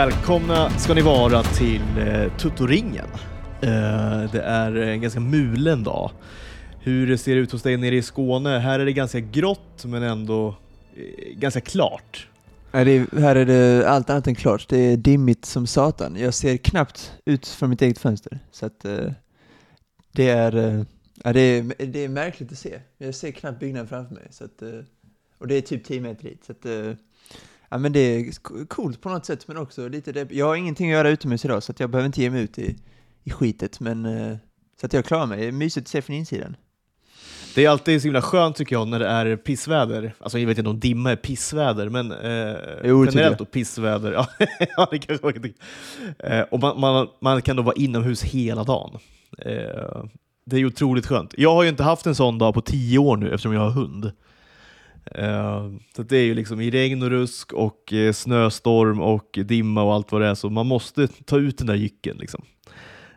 Välkomna ska ni vara till eh, Tuttoringen. Eh, det är en ganska mulen dag. Hur ser det ut hos dig nere i Skåne? Här är det ganska grått men ändå eh, ganska klart. Ja, det är, här är det allt annat än klart. Det är dimmigt som satan. Jag ser knappt ut från mitt eget fönster. Så att eh, det är, eh, ja, det är, det är märkligt att se. Jag ser knappt byggnaden framför mig. Så att, eh, och det är typ 10 meter dit. Så att, eh, ja, men det är coolt på något sätt, men också lite det. Jag har ingenting att göra utomhus idag, så att jag behöver inte ge mig ut i, i skitet. Men, eh, så att jag klarar mig. Det är mysigt att se från insidan. Det är alltid så himla skönt tycker jag när det är pissväder. Alltså jag vet inte om dimma är pissväder, men eh, Jo, generellt då pissväder. Ja, det kanske. Eh, och man, man, man kan då vara inomhus hela dagen. Eh, det är otroligt skönt. Jag har ju inte haft en sån dag på tio år nu eftersom jag har hund. Eh, så att det är ju liksom i regn och rusk och eh, snöstorm och dimma och allt vad det är, så man måste ta ut den där jycken. Liksom.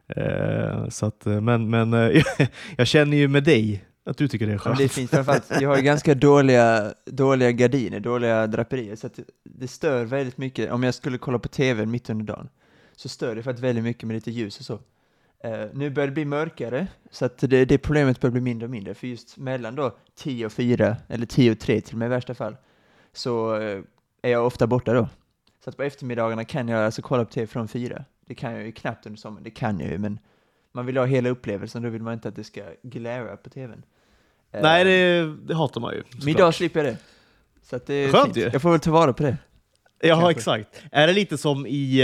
Eh, så att, men men jag känner ju med dig att du tycker det är Ja, skönt. men det är fint, framförallt, jag har ju ganska dåliga, dåliga gardiner, dåliga draperier, så att det stör väldigt mycket. Om jag skulle kolla på TV mitt under dagen, så stör det faktiskt väldigt mycket med lite ljus och så. Eh, nu börjar det bli mörkare, så att det, det problemet börjar bli mindre och mindre, för just mellan då 10 och 4, eller 10 och 3 till och med i värsta fall, så eh, är jag ofta borta då. Så att på eftermiddagarna kan jag alltså kolla på TV från 4. Det kan jag ju knappt under sommaren, det kan jag ju, men man vill ha hela upplevelsen, då vill man inte att det ska glära på TVn. Eh, Nej, det, det hatar man ju. men idag slipper jag det. Så att det är Skönt fint. ju. Jag får väl ta vara på det. Ja, kanske. exakt. Är det lite som i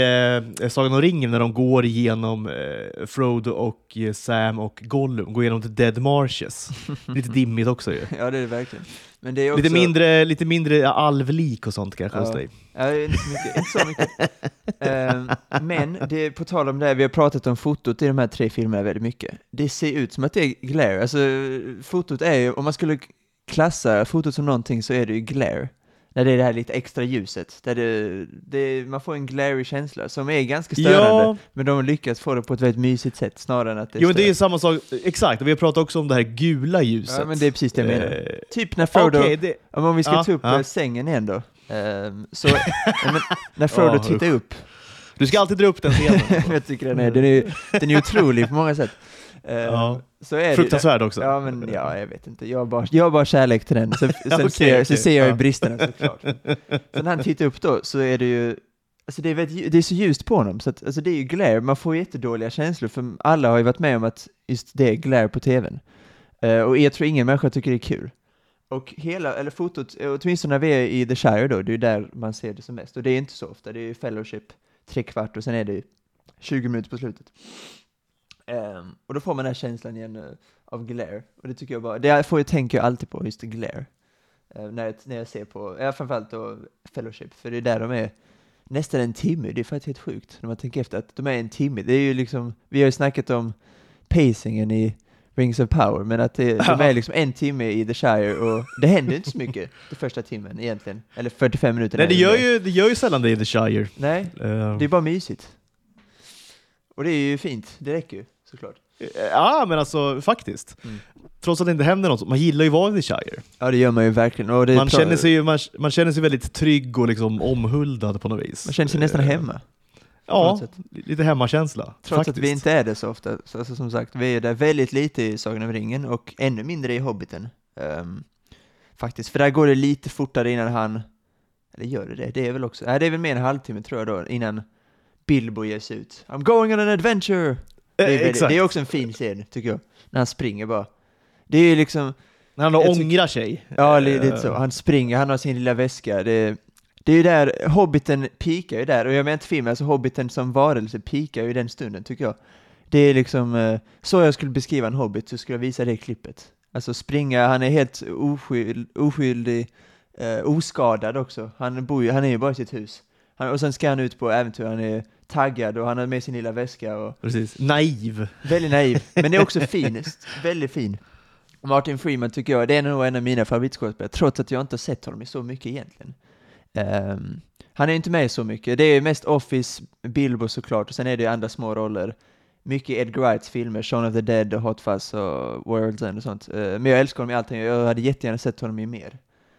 eh, Sagan om ringen när de går igenom eh, Frodo och eh, Sam och Gollum, går igenom The Dead Marshes? lite dimmigt också ju. Ja, det är det verkligen. Men det är också... Lite mindre, lite mindre alvlik och sånt kanske hos Ja. dig. Ja, inte så mycket. Inte så mycket. Ehm, men det på tal om det här, vi har pratat om fotot i de här tre filmerna väldigt mycket. Det ser ut som att det är glare. Alltså, fotot är ju, om man skulle klassa fotot som någonting så är det ju glare. När det är det här lite extra ljuset, där det, det, man får en glary känsla som är ganska störande, Ja. men de har lyckats få det på ett väldigt mysigt sätt snarare än att det Jo, men det är samma sak, exakt, och vi har pratat också om det här gula ljuset. Ja, men det är precis det jag menar. Eh, Typ när Frodo, Okej, det, om vi ska Ja, ta upp ja. eh, sängen igen då. Ehm, så, men, när Frodo tittar upp, du ska alltid dra upp den scenen. jag tycker den är, den är, den är otrolig på många sätt. Ehm, Ja. så är det, Fruktansvärd också. Ja, men ja, jag vet inte. Jag har bara, jag har bara kärlek till den. Så, sen Okej, ser, jag- så ser jag ju bristerna såklart. Så när han tittar upp då så är det ju, alltså det är, väldigt, det är så ljust på honom, så att, alltså det är ju glare, man får jättedåliga känslor, för alla har ju varit med om att just det är glare på tvn. Eh, och jag tror ingen människa tycker det är kul. Och hela, eller fotot, eh, åtminstone när vi är i The Shire då, det är där man ser det som mest, och det är inte så ofta, det är ju Fellowship, tre kvart och sen är det ju 20 minuter på slutet. Ehm, och då får man den här känslan igen eh, av glare, och det tycker jag bara, det får jag tänker jag alltid på, just glare. Eh, när, jag, när jag ser på, ja framförallt då Fellowship, för det är där de är nästan en timme, det är faktiskt helt sjukt när man tänker efter att de är en timme, det är ju liksom, vi har ju snackat om pacingen i Rings of Power, men att det, de är liksom en timme i The Shire och det händer inte så mycket den första timmen egentligen, eller 45 minuter. Nej, det gör, ju, det gör ju sällan det i The Shire. Nej, Eh, det är bara mysigt. Och det är ju fint, det räcker ju såklart. Ja, men alltså faktiskt. Mm. Trots att det inte händer något, man gillar ju att vara i Shire. Ja, det gör man ju verkligen. Man känner, sig, ju- man, man känner sig väldigt trygg och liksom omhuldad på något vis. man känner sig nästan Eh, hemma. Ja, lite hemmakänsla. Trots faktiskt. att vi inte är det så ofta. Så, alltså, som sagt, vi är där väldigt lite i Sagan om ringen och ännu mindre i Hobbiten. Ehm, faktiskt, för där går det lite fortare innan han, eller gör det det? Det är väl också, nej det är väl mer en halvtimme tror jag då, innan Bilbo ger sig ut. I'm going on an adventure! Det är, Eh, väldigt, det är också en fin scen, tycker jag. När han springer bara. Det är ju liksom, När han då ångrar sig. Ja, Eh, li- lite så. Han springer, han har sin lilla väska. Det, det är ju där, Hobbiten pikar ju där, och jag menar inte filmen, alltså Hobbiten som varelse pikar ju den stunden, tycker jag. Det är liksom, eh, så jag skulle beskriva en Hobbit, så skulle jag visa det klippet. Alltså springa, han är helt oskyld, oskyldig, eh, oskadad också. Han, bor ju, han är ju bara i sitt hus. Han, och sen ska han ut på äventyr, han är taggad och han har med sin lilla väska och Precis. Naiv. Väldigt naiv, men det är också fin, väldigt fin. Martin Freeman tycker jag, det är nog en av mina favoritskådespelare, trots att jag inte har sett honom i så mycket egentligen. Ehm, han är inte med så mycket, det är mest Office, Bilbo såklart, och sen är det andra små roller. Mycket Edgar Wrights filmer, Shaun of the Dead och Hot Fuzz och World's End och sånt. Eh, men jag älskar honom i allting, jag hade jättegärna sett honom i mer.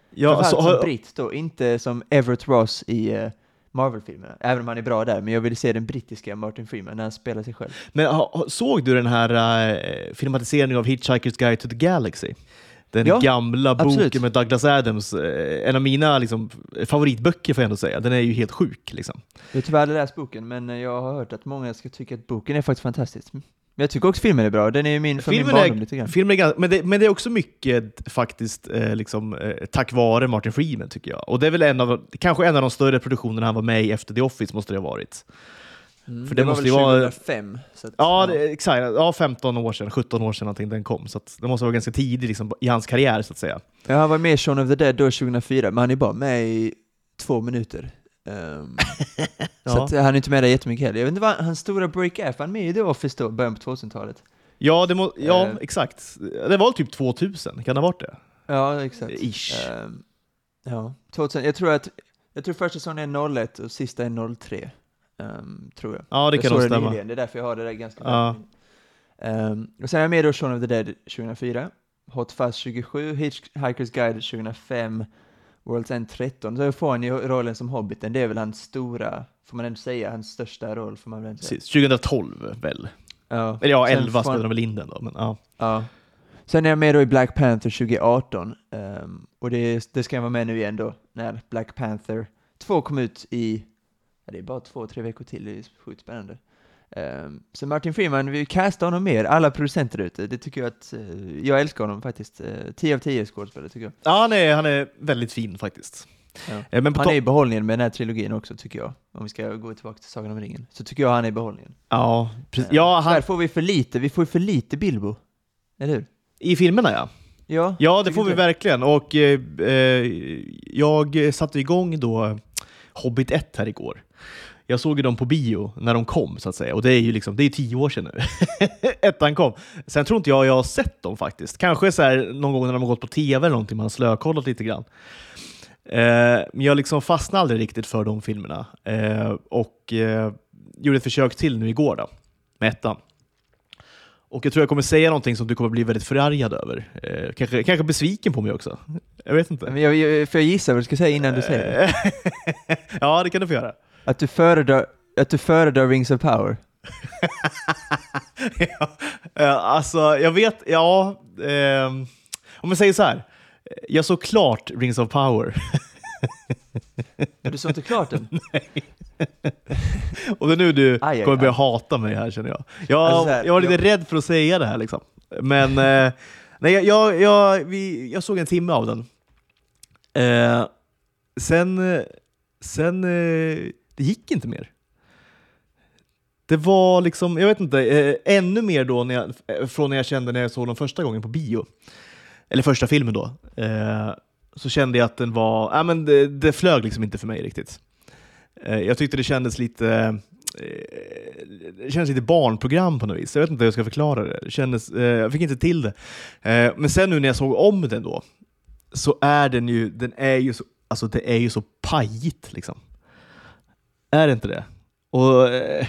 Ja, Framförallt så, som britt då, inte som Everett Ross i uh, Marvel-filmerna, även om han är bra där, men jag vill se den brittiska Martin Freeman när han spelar sig själv. Men såg du den här eh, filmatiseringen av Hitchhiker's Guide to the Galaxy? Den Ja, gamla boken absolut. med Douglas Adams. Eh, en av mina liksom, favoritböcker får jag ändå säga. Den är ju helt sjuk. Liksom. Jag har tyvärr aldrig läst boken, men jag har hört att många ska tycka att boken är faktiskt fantastisk. Jag tycker också filmen är bra, den är ju min, från min Filmen är- barndom lite grann. Filmen är ganska, men, det, men det är också mycket faktiskt eh, liksom, eh, tack vare Martin Freeman tycker jag. Och det är väl en av, kanske en av de större produktionerna han var med i efter The Office måste det ha varit. Mm, för det var måste väl ju vara- 2005. Så att, Ja, det, exakt. Ja, 15 år sedan, 17 år sedan någonting den kom. Så att det måste vara ganska tidigt liksom, i hans karriär så att säga. Ja, han var med i Shaun of the Dead då 2004, men han är bara med i två minuter. Så Ja. att, eh, han är inte med där jättemycket heller. Jag vet inte vad hans stora break är, för han är med i The Office då, början på 2000-talet. Ja, det må, ja Eh. exakt. Det var typ 2000, kan det ha varit det? Ja, exakt. Ish. Ehm, ja, 2000, jag tror att, jag tror första säsongen är 01 och sista är 03. ehm, tror jag. Ja, det jag kan nog stämma. det är därför jag har det där ganska Ja. bra. Ehm, och sen är jag med då Shaun of the Dead 2004, Hot Fuzz 27, Hitchhiker's Guide 2005, World's End 13. Så får han ju rollen som Hobbiten, det är väl hans stora, får man ändå säga, hans största roll får man väl ändå säga. Precis, 2012 väl? Ja. Eller ja, Sen 11 får spelade de väl in den då. Men, ja. Ja. Sen är jag med då i Black Panther 2018, ehm, och det, det ska jag vara med nu igen då, när Black Panther 2 kom ut i, ja, det är bara två, tre veckor till, det är sjukt spännande. Um, så Martin Freeman, vi castar honom mer, alla producenter ute, det tycker jag att, eh, jag älskar honom faktiskt, uh, 10 av 10 skådespelare tycker jag. ja, han är, han är väldigt fin faktiskt. Ja. Eh, Men Han är i behållningen med den här trilogin också tycker jag, om vi ska gå tillbaka till Sagan om ringen, så tycker jag han är i behållningen. Ja, precis. Eh, ja han, får vi för lite, vi får för lite Bilbo, eller hur? i filmerna ja. Ja, Ja, det får vi inte? verkligen. Och eh, eh, jag satte igång då Hobbit 1 här igår. Jag såg ju dem på bio när de kom, så att säga. Och det är ju liksom, det är tio år sedan nu. Ettan kom. Sen tror inte jag jag har sett dem faktiskt. Kanske så här, någon gång när de har gått på tv eller någonting, man har slökollat lite grann. Eh, men jag liksom fastnade aldrig riktigt för de filmerna. Eh, och eh, gjorde ett försök till nu igår då, med ettan. Och jag tror jag kommer säga någonting som du kommer bli väldigt förargad över. Eh, kanske, kanske besviken på mig också. Jag vet inte. Men jag, jag, får jag gissa vad du ska säga innan du säger det? Ja, det kan du få göra. Att du föredrar, att du föredrar Rings of Power? ja, eh, alltså, jag vet, ja. ehm, om jag säger så här. Jag såg klart Rings of Power. Du såg inte klart den? Och det är nu du Aj, aj, kommer börja aj. hata mig här känner jag. Jag, Alltså så här, jag var lite jag- rädd för att säga det här liksom. Men eh, nej, jag, jag, jag, vi, jag såg en timme av den. Eh, sen, eh, sen eh, det gick inte mer. Det var liksom, jag vet inte, eh, ännu mer då när jag, eh, från när jag kände när jag såg den första gången på bio. Eller första filmen då. Eh, så kände jag att den var, ja men det, det flög liksom inte för mig riktigt. Eh, jag tyckte det kändes lite eh, det kändes lite barnprogram på något vis. Jag vet inte hur jag ska förklara det. det kändes, eh, jag fick inte till det. Eh, men sen nu när jag såg om den då, så är den ju, den är ju så, alltså det är ju så pajigt liksom. Är det inte det? Och eh,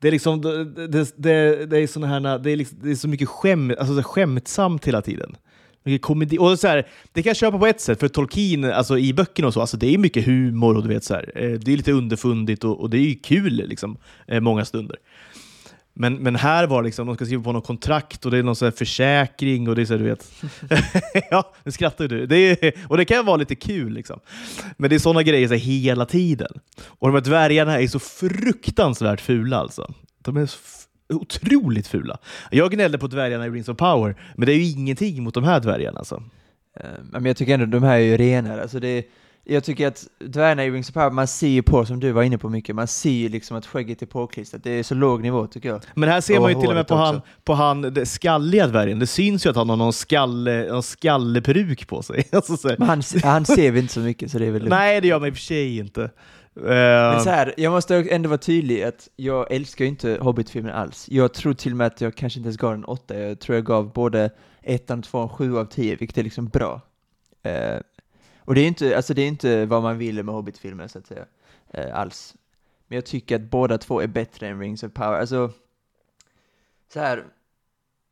det är liksom, det, det, det, det är såna här, det är, liksom, det är så mycket skäm, alltså så skämtsamt hela tiden. Mycket komedi. Och så här, det kan jag köpa på ett sätt, för Tolkien, alltså i böckerna och så, alltså det är mycket humor och du vet så här, eh, det är lite underfundigt och, och det är ju kul liksom, eh, många stunder. Men, men här var det liksom, de ska skriva på något kontrakt och det är någon så här försäkring och det är så här, du vet. ja, nu skrattar ju du. Det är, och det kan vara lite kul liksom. Men det är sådana grejer så här, hela tiden. Och de här dvärgarna är så fruktansvärt fula alltså. De är så otroligt fula. Jag gnällde på dvärgarna i Rings of Power, men det är ju ingenting mot de här dvärgarna alltså. Eh, men jag tycker ändå de här är ju renare. Alltså det, jag tycker att dvärgarna i Rings of Power, man ser ju på, som du var inne på mycket, man ser ju liksom att skägget är påklistrat. Det är så låg nivå tycker jag. Men här ser Och man ju till och med på han, också. på han det skalliga dvärgen. Det syns ju att han har någon, skalle, någon skalleperuk på sig. Alltså. Men han, han ser vi inte så mycket så det är väl lugnt. Nej, det gör man i och för sig inte. Eh, Men så här, jag måste ändå vara tydlig att jag älskar ju inte Hobbit-filmen alls. Jag tror till och med att jag kanske inte ens gav den åtta. Jag tror jag gav både ettan och tvåan sju av tio, vilket är liksom bra. Och det är inte, alltså det är inte vad man vill med Hobbit-filmer så att säga, eh, alls. Men jag tycker att båda två är bättre än Rings of Power. Alltså, så här,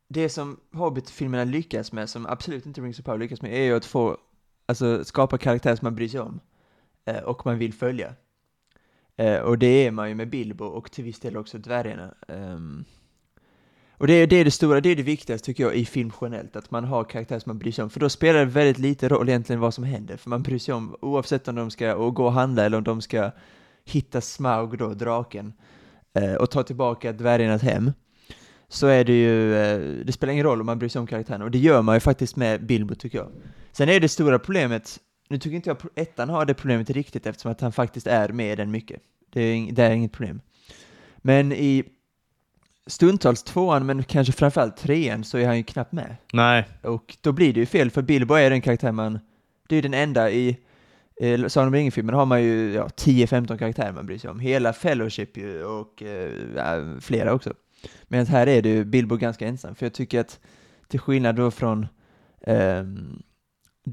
det som Hobbit-filmerna lyckas med, som absolut inte Rings of Power lyckas med, är ju att få, alltså skapa karaktärer som man bryr sig om. Eh, och man vill följa. Eh, och det är man ju med Bilbo och till viss del också dvärgarna. Ehm, och det är, det är det stora, det är det viktigaste tycker jag i film generellt, att man har karaktärer som man bryr sig om, för då spelar det väldigt lite roll egentligen vad som händer, för man bryr sig om oavsett om de ska och gå och handla eller om de ska hitta Smaug då, draken, eh, och ta tillbaka dvärgarnas hem, så är det ju, eh, det spelar ingen roll om man bryr sig om karaktären, och det gör man ju faktiskt med Bilbo tycker jag. Sen är det stora problemet, nu tycker inte jag ettan har det problemet riktigt eftersom att han faktiskt är med den mycket. Det är, det är inget problem. Men i stundtals tvåan, men kanske framförallt trean, så är han ju knappt med. Nej, Och då blir det ju fel, för Bilbo är den karaktär man, det är ju den enda i eh, Sagan om ringen-filmen har man ju ja, 10-15 karaktärer man bryr sig om. Hela Fellowship ju, och eh, flera också. Medan här är det ju Bilbo ganska ensam, för jag tycker att till skillnad då från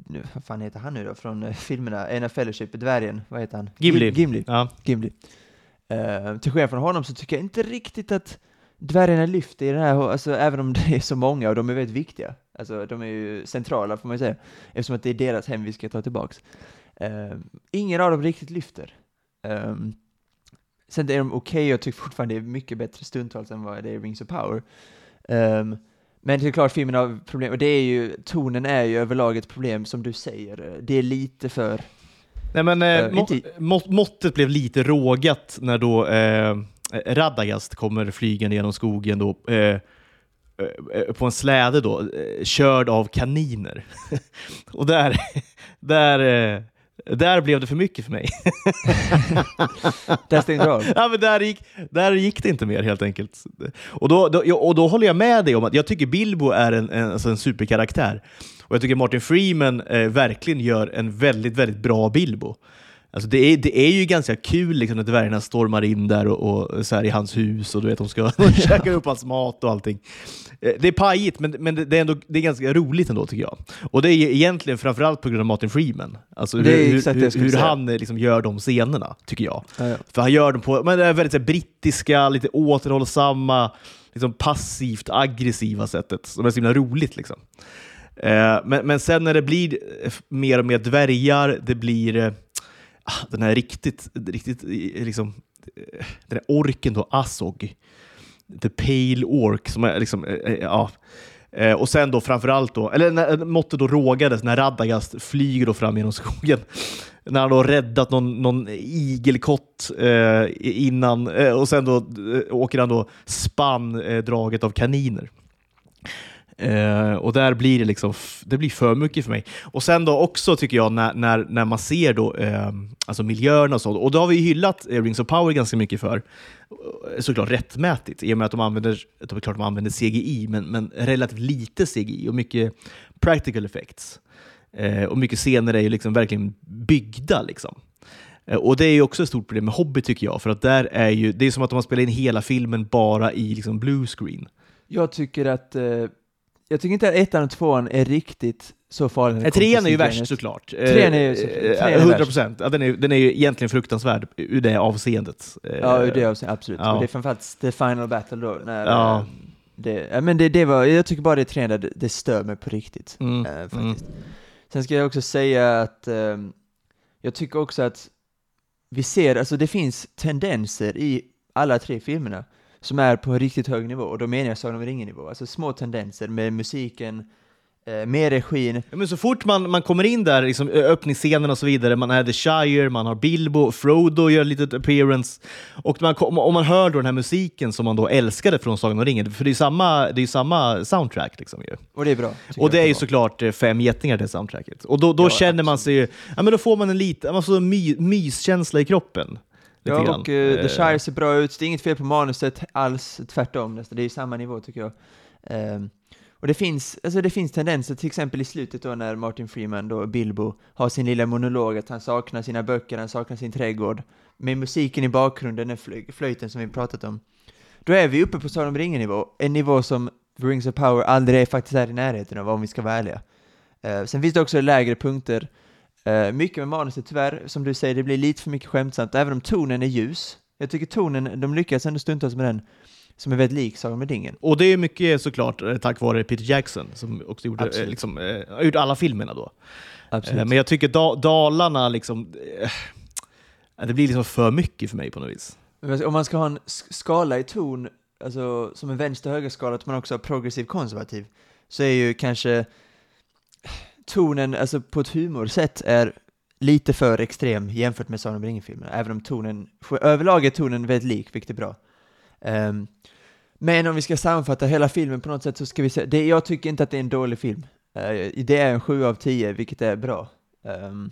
nu, vad fan heter han nu då, från eh, filmerna, en av Fellowship, dvärgen, vad heter han? Gimli. Gim- Gimli. ja. Gimli. Eh, till skillnad från honom så tycker jag inte riktigt att dvärgarna lyfter i den här, alltså även om det är så många och de är väldigt viktiga. Alltså de är ju centrala får man ju säga, eftersom att det är deras hem vi ska ta tillbaks. Eh, ingen av dem riktigt lyfter. Um, sen är de okej, jag tycker fortfarande det är mycket bättre stundtals än vad det är i Rings of Power. Ehm, men det är klart filmen har problem, och det är ju, tonen är ju överlag ett problem som du säger, det är lite för Nej, men, eh, Eh, må, inte- må, måttet blev lite rågat när då eh, Radagast kommer flygande genom skogen då, eh, eh, på en släde då, eh, körd av kaniner. Och där, där, eh, där blev det för mycket för mig. Där stängde du ja, men där, gick, där gick det inte mer helt enkelt. Och då, då, och då håller jag med dig om att jag tycker Bilbo är en, en, alltså en superkaraktär. Och jag tycker Martin Freeman eh, verkligen gör en väldigt, väldigt bra Bilbo. Alltså det, är, det är ju ganska kul liksom, när dvärgarna stormar in där och, och så här i hans hus och du vet, de ska de käkar upp hans mat och allting. Eh, Det är pajigt, men, men det, är ändå, det är ganska roligt ändå tycker jag. Och det är egentligen framförallt på grund av Martin Freeman. Alltså hur, hur, hur han eh, liksom gör de scenerna, tycker jag. Ja, ja. För han gör dem på men det är väldigt här, brittiska, lite återhållsamma, liksom passivt aggressiva sättet. Som är så himla roligt. Liksom. Eh, men, men sen när det blir mer och mer dvärgar, det blir Ah, den här riktigt, riktigt eh, liksom, eh, den här orken då, Azog. The Pale Ork, som är liksom, eh, ja. Och sen då framförallt då, eller när måttet då rågades när Radagast flyger då fram genom skogen. När han då räddat någon, någon igelkott eh, innan eh, och sen då åker han då spann eh, draget av kaniner. Eh, och där blir det liksom, det blir för mycket för mig. Och sen då också tycker jag när, när, när man ser då, eh, alltså miljöerna och så, och då har vi hyllat eh, Rings of Power ganska mycket för, eh, såklart rättmätigt, i och med att de använder, det är klart de använder CGI, men, men relativt lite CGI och mycket practical effects. Eh, och mycket scener är ju liksom verkligen byggda. Liksom. Eh, och det är ju också ett stort problem med Hobby, tycker jag, för att där är ju, det är som att de har spelat in hela filmen bara i liksom blue screen. Jag tycker att, eh, jag tycker inte att ettan och tvåan är riktigt så farliga. Eh, kommer Trean är ju värst såklart. Trean är ju så- Eh, trean är 100 värst. procent. Ja, den, är, den är ju egentligen fruktansvärd ur det avseendet. Eh, Ja, ur det avseendet, absolut. ja. Och det är framförallt the final battle då, när Ja. eh, det, men det, det var, jag tycker bara det är trean där det, stör mig på riktigt. Mm, eh, faktiskt. Sen ska jag också säga att eh, jag tycker också att vi ser, alltså det finns tendenser i alla tre filmerna som är på en riktigt hög nivå, och då menar jag Sagan om ringen-nivå, alltså små tendenser med musiken, eh, med regin, men så fort man, man kommer in där, liksom, öppningsscenen och så vidare, man är The Shire, man har Bilbo, Frodo gör ett litet appearance, och man, om man hör då den här musiken som man då älskade från Sagan om ringen, för det är ju samma, det är samma soundtrack. Liksom, ju. och det är bra. Och det är ju såklart eh, fem getingar det soundtracket. Och då, då Ja, känner man sig ju, ja men då får man en lite, man får en my, myskänsla i kroppen. Ja, grann. och eh, The Eh, Shire ser bra ut, det är inget fel på manuset alls, tvärtom nästan, det är ju samma nivå tycker jag. Ehm, och det finns, alltså det finns tendenser, till exempel i slutet då när Martin Freeman, då Bilbo, har sin lilla monolog att han saknar sina böcker, han saknar sin trädgård, med musiken i bakgrunden, den flöj, flöjten som vi pratat om. Då är vi uppe på Sagan om ringen-nivå, en nivå som Rings of Power aldrig är, faktiskt är i närheten av, om vi ska vara ärliga. Eh, sen finns det också lägre punkter, Eh, mycket med manuset tyvärr, som du säger, det blir lite för mycket skämtsamt, även om tonen är ljus. Jag tycker tonen, de lyckas ändå stundtals med den, som är väldigt lik Sagan med ringen. Och det är mycket såklart eh, tack vare Peter Jackson som också gjorde, eh, Absolut. liksom, har gjort alla filmerna då. Absolut. Men jag tycker da Dalarna liksom... det blir liksom för mycket för mig på något vis. Men Om man ska ha en sk- skala i ton, alltså som en vänster-höger-skala, att man också har progressiv-konservativ, så är ju kanske tonen, alltså på ett humorsätt, är lite för extrem jämfört med Sagan om ringen-filmerna, även om tonen, överlag är tonen väldigt lik, vilket är bra. Um, men om vi ska sammanfatta hela filmen på något sätt så ska vi säga, det, jag tycker inte att det är en dålig film. Uh, det är en 7 av 10, vilket är bra. Um,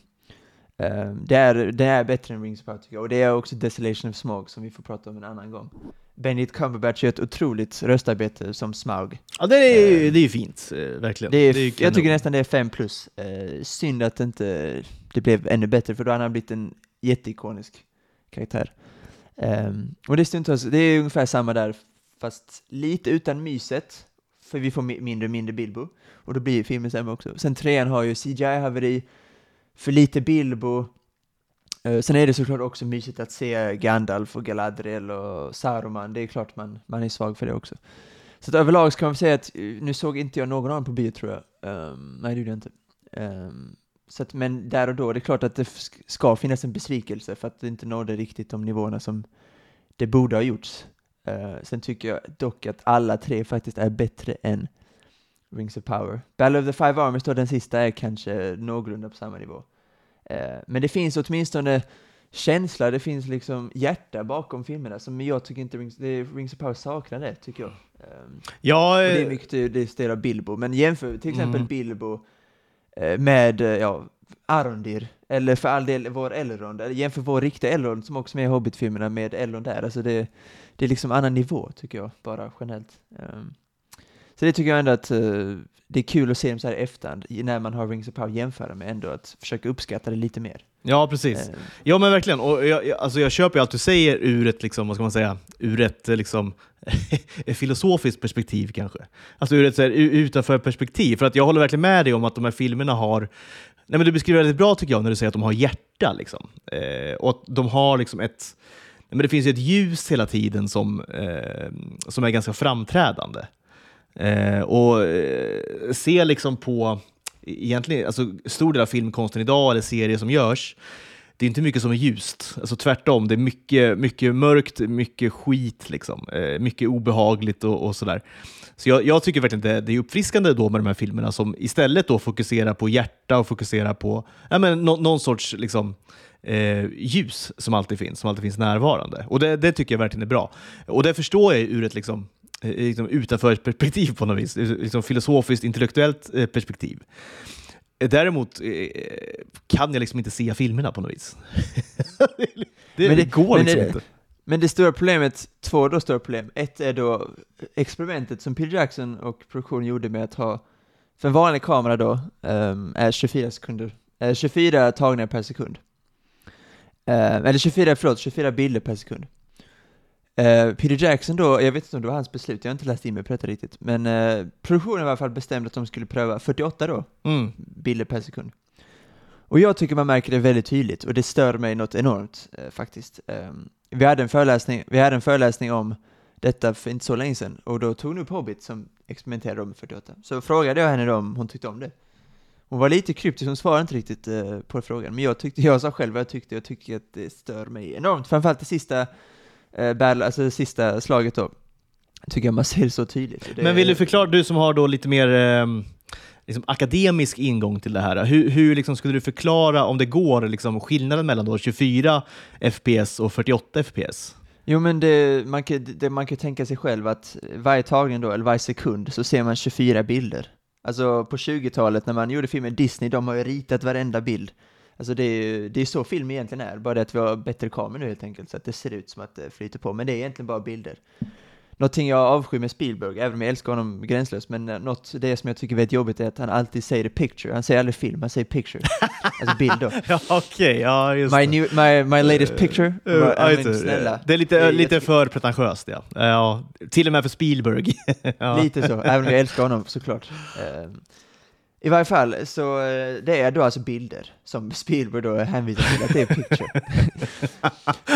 ehm, det, är, det är bättre än Rings of Power tycker jag, och det är också Desolation of Smog som vi får prata om en annan gång. Benedict Cumberbatch gör ett otroligt röstarbete som Smaug. Ja, det är, det är ju fint, eh, verkligen. Det är, ju jag kanon. tycker nästan det är 5 plus. Eh, synd att inte det blev ännu bättre, för då hade han blivit en jätteikonisk karaktär. Ehm, och det är stundtals, det är ungefär samma där, fast lite utan myset, för vi får mi- mindre och mindre Bilbo, och då blir filmen sämre också. Sen trean har ju CGI-haveri, för lite Bilbo, eh, sen är det såklart också mysigt att se Gandalf och Galadriel och Saruman, det är klart man, man är svag för det också. Så att överlag ska man säga att, eh, nu såg inte jag någon av dem på bio tror jag, Um, nej det gjorde jag inte. Um, så att, men där och då, det är klart att det ska finnas en besvikelse för att det inte nådde riktigt de nivåerna som det borde ha gjorts. Uh, sen tycker jag dock att alla tre faktiskt är bättre än Rings of Power. Battle of the Five Armies då, den sista, är kanske någorlunda på samma nivå. Eh, men det finns åtminstone känsla, det finns liksom hjärta bakom filmerna som jag tycker inte Rings, det, Rings of Power saknar det, tycker jag. Ehm, Ja, och det är eh, mycket det, stel av Bilbo, men jämför till exempel Mm. Bilbo eh, med, ja, Arondir, eller för all del vår Elrond, eller jämför vår riktiga Elrond som också är med i Hobbit-filmerna med Elrond där, alltså det, det är liksom annan nivå tycker jag, bara generellt. Ehm, så det tycker jag ändå att eh, det är kul att se dem så här i efterhand, när man har Rings of Power jämföra med ändå, att försöka uppskatta det lite mer. ja, precis. Ehm, Ja men verkligen, och jag, jag, alltså jag köper ju allt du säger ur ett, liksom, vad ska man säga, ur ett eh, liksom, filosofiskt perspektiv kanske. Alltså ur ett så här, utanför perspektiv. För att jag håller verkligen med dig om att de här filmerna har, nej men du beskriver det väldigt bra tycker jag när du säger att de har hjärta. Liksom. Eh, och att de har liksom ett, men det finns ju ett ljus hela tiden som, eh, som är ganska framträdande. Eh, och eh, se liksom på, egentligen, alltså stor del av filmkonsten idag, eller serier som görs, det är inte mycket som är ljust. Alltså tvärtom, det är mycket, mycket mörkt, mycket skit, liksom. eh, mycket obehagligt och, och sådär. Så jag, jag tycker verkligen det, det är uppfriskande då med de här filmerna som istället då fokuserar på hjärta och fokuserar på ja, men no, någon sorts liksom, eh, ljus som alltid finns, som alltid finns närvarande. Och det, det tycker jag verkligen är bra. Och det förstår jag ur ett liksom, liksom utanför ett perspektiv på något vis, liksom filosofiskt, intellektuellt eh, perspektiv. Eh, Däremot eh, kan jag liksom inte se filmerna på något vis. det, Men det- går men liksom det- inte. Men det stora problemet, två då stora problem. Ett är då experimentet som Peter Jackson och produktionen gjorde med att ha, för en vanlig kamera då, ehm, är 24 sekunder, eh, 24 tagningar per sekund. Eh, eller 24, förlåt, 24 bilder per sekund. Eh, Peter Jackson då, jag vet inte om det var hans beslut, jag har inte läst in mig på detta riktigt, men eh, produktionen var i alla fall bestämde att de skulle pröva 48 då, Mm. bilder per sekund. Och jag tycker man märker det väldigt tydligt och det stör mig något enormt eh, faktiskt. Ehm, vi, hade en föreläsning, vi hade en föreläsning om detta för inte så länge sedan och då tog hon upp Hobbit som experimenterade med 48. Så frågade jag henne då om hon tyckte om det. Hon var lite kryptisk, hon svarade inte riktigt på frågan, men jag, tyckte, jag sa själv vad jag tyckte, jag tycker att det stör mig enormt, framförallt det sista, eh, battle, alltså det sista slaget då. Tycker jag man ser det så tydligt. Det, Men vill du förklara, du som har då lite mer eh, liksom akademisk ingång till det här, hur, hur liksom skulle du förklara om det går liksom skillnaden mellan då 24 FPS och 48 FPS? Jo men det, man, kan, det, man kan tänka sig själv att varje tagning då, eller varje sekund, så ser man 24 bilder. Alltså på 20-talet när man gjorde filmen Disney, de har ju ritat varenda bild. Alltså det är ju det är så film egentligen är, bara det att vi har bättre kameror nu helt enkelt, så att det ser ut som att det flyter på, men det är egentligen bara bilder. Någonting jag avskyr med Spielberg, även om jag älskar honom gränslöst, men eh, något, det som jag tycker är väldigt jobbigt är att han alltid säger picture, han säger aldrig film, han säger picture. alltså bild då. Ja, okej, ja just My, new, my, my latest picture. Eh, ja, just men snälla. Det är lite, Det är- lite för pretentiöst, ja. ja. Till och med för Spielberg. ja. Lite så, även om jag älskar honom såklart. Ehm, I varje fall, så eh, det är då alltså bilder som Spielberg då hänvisar till att det är picture.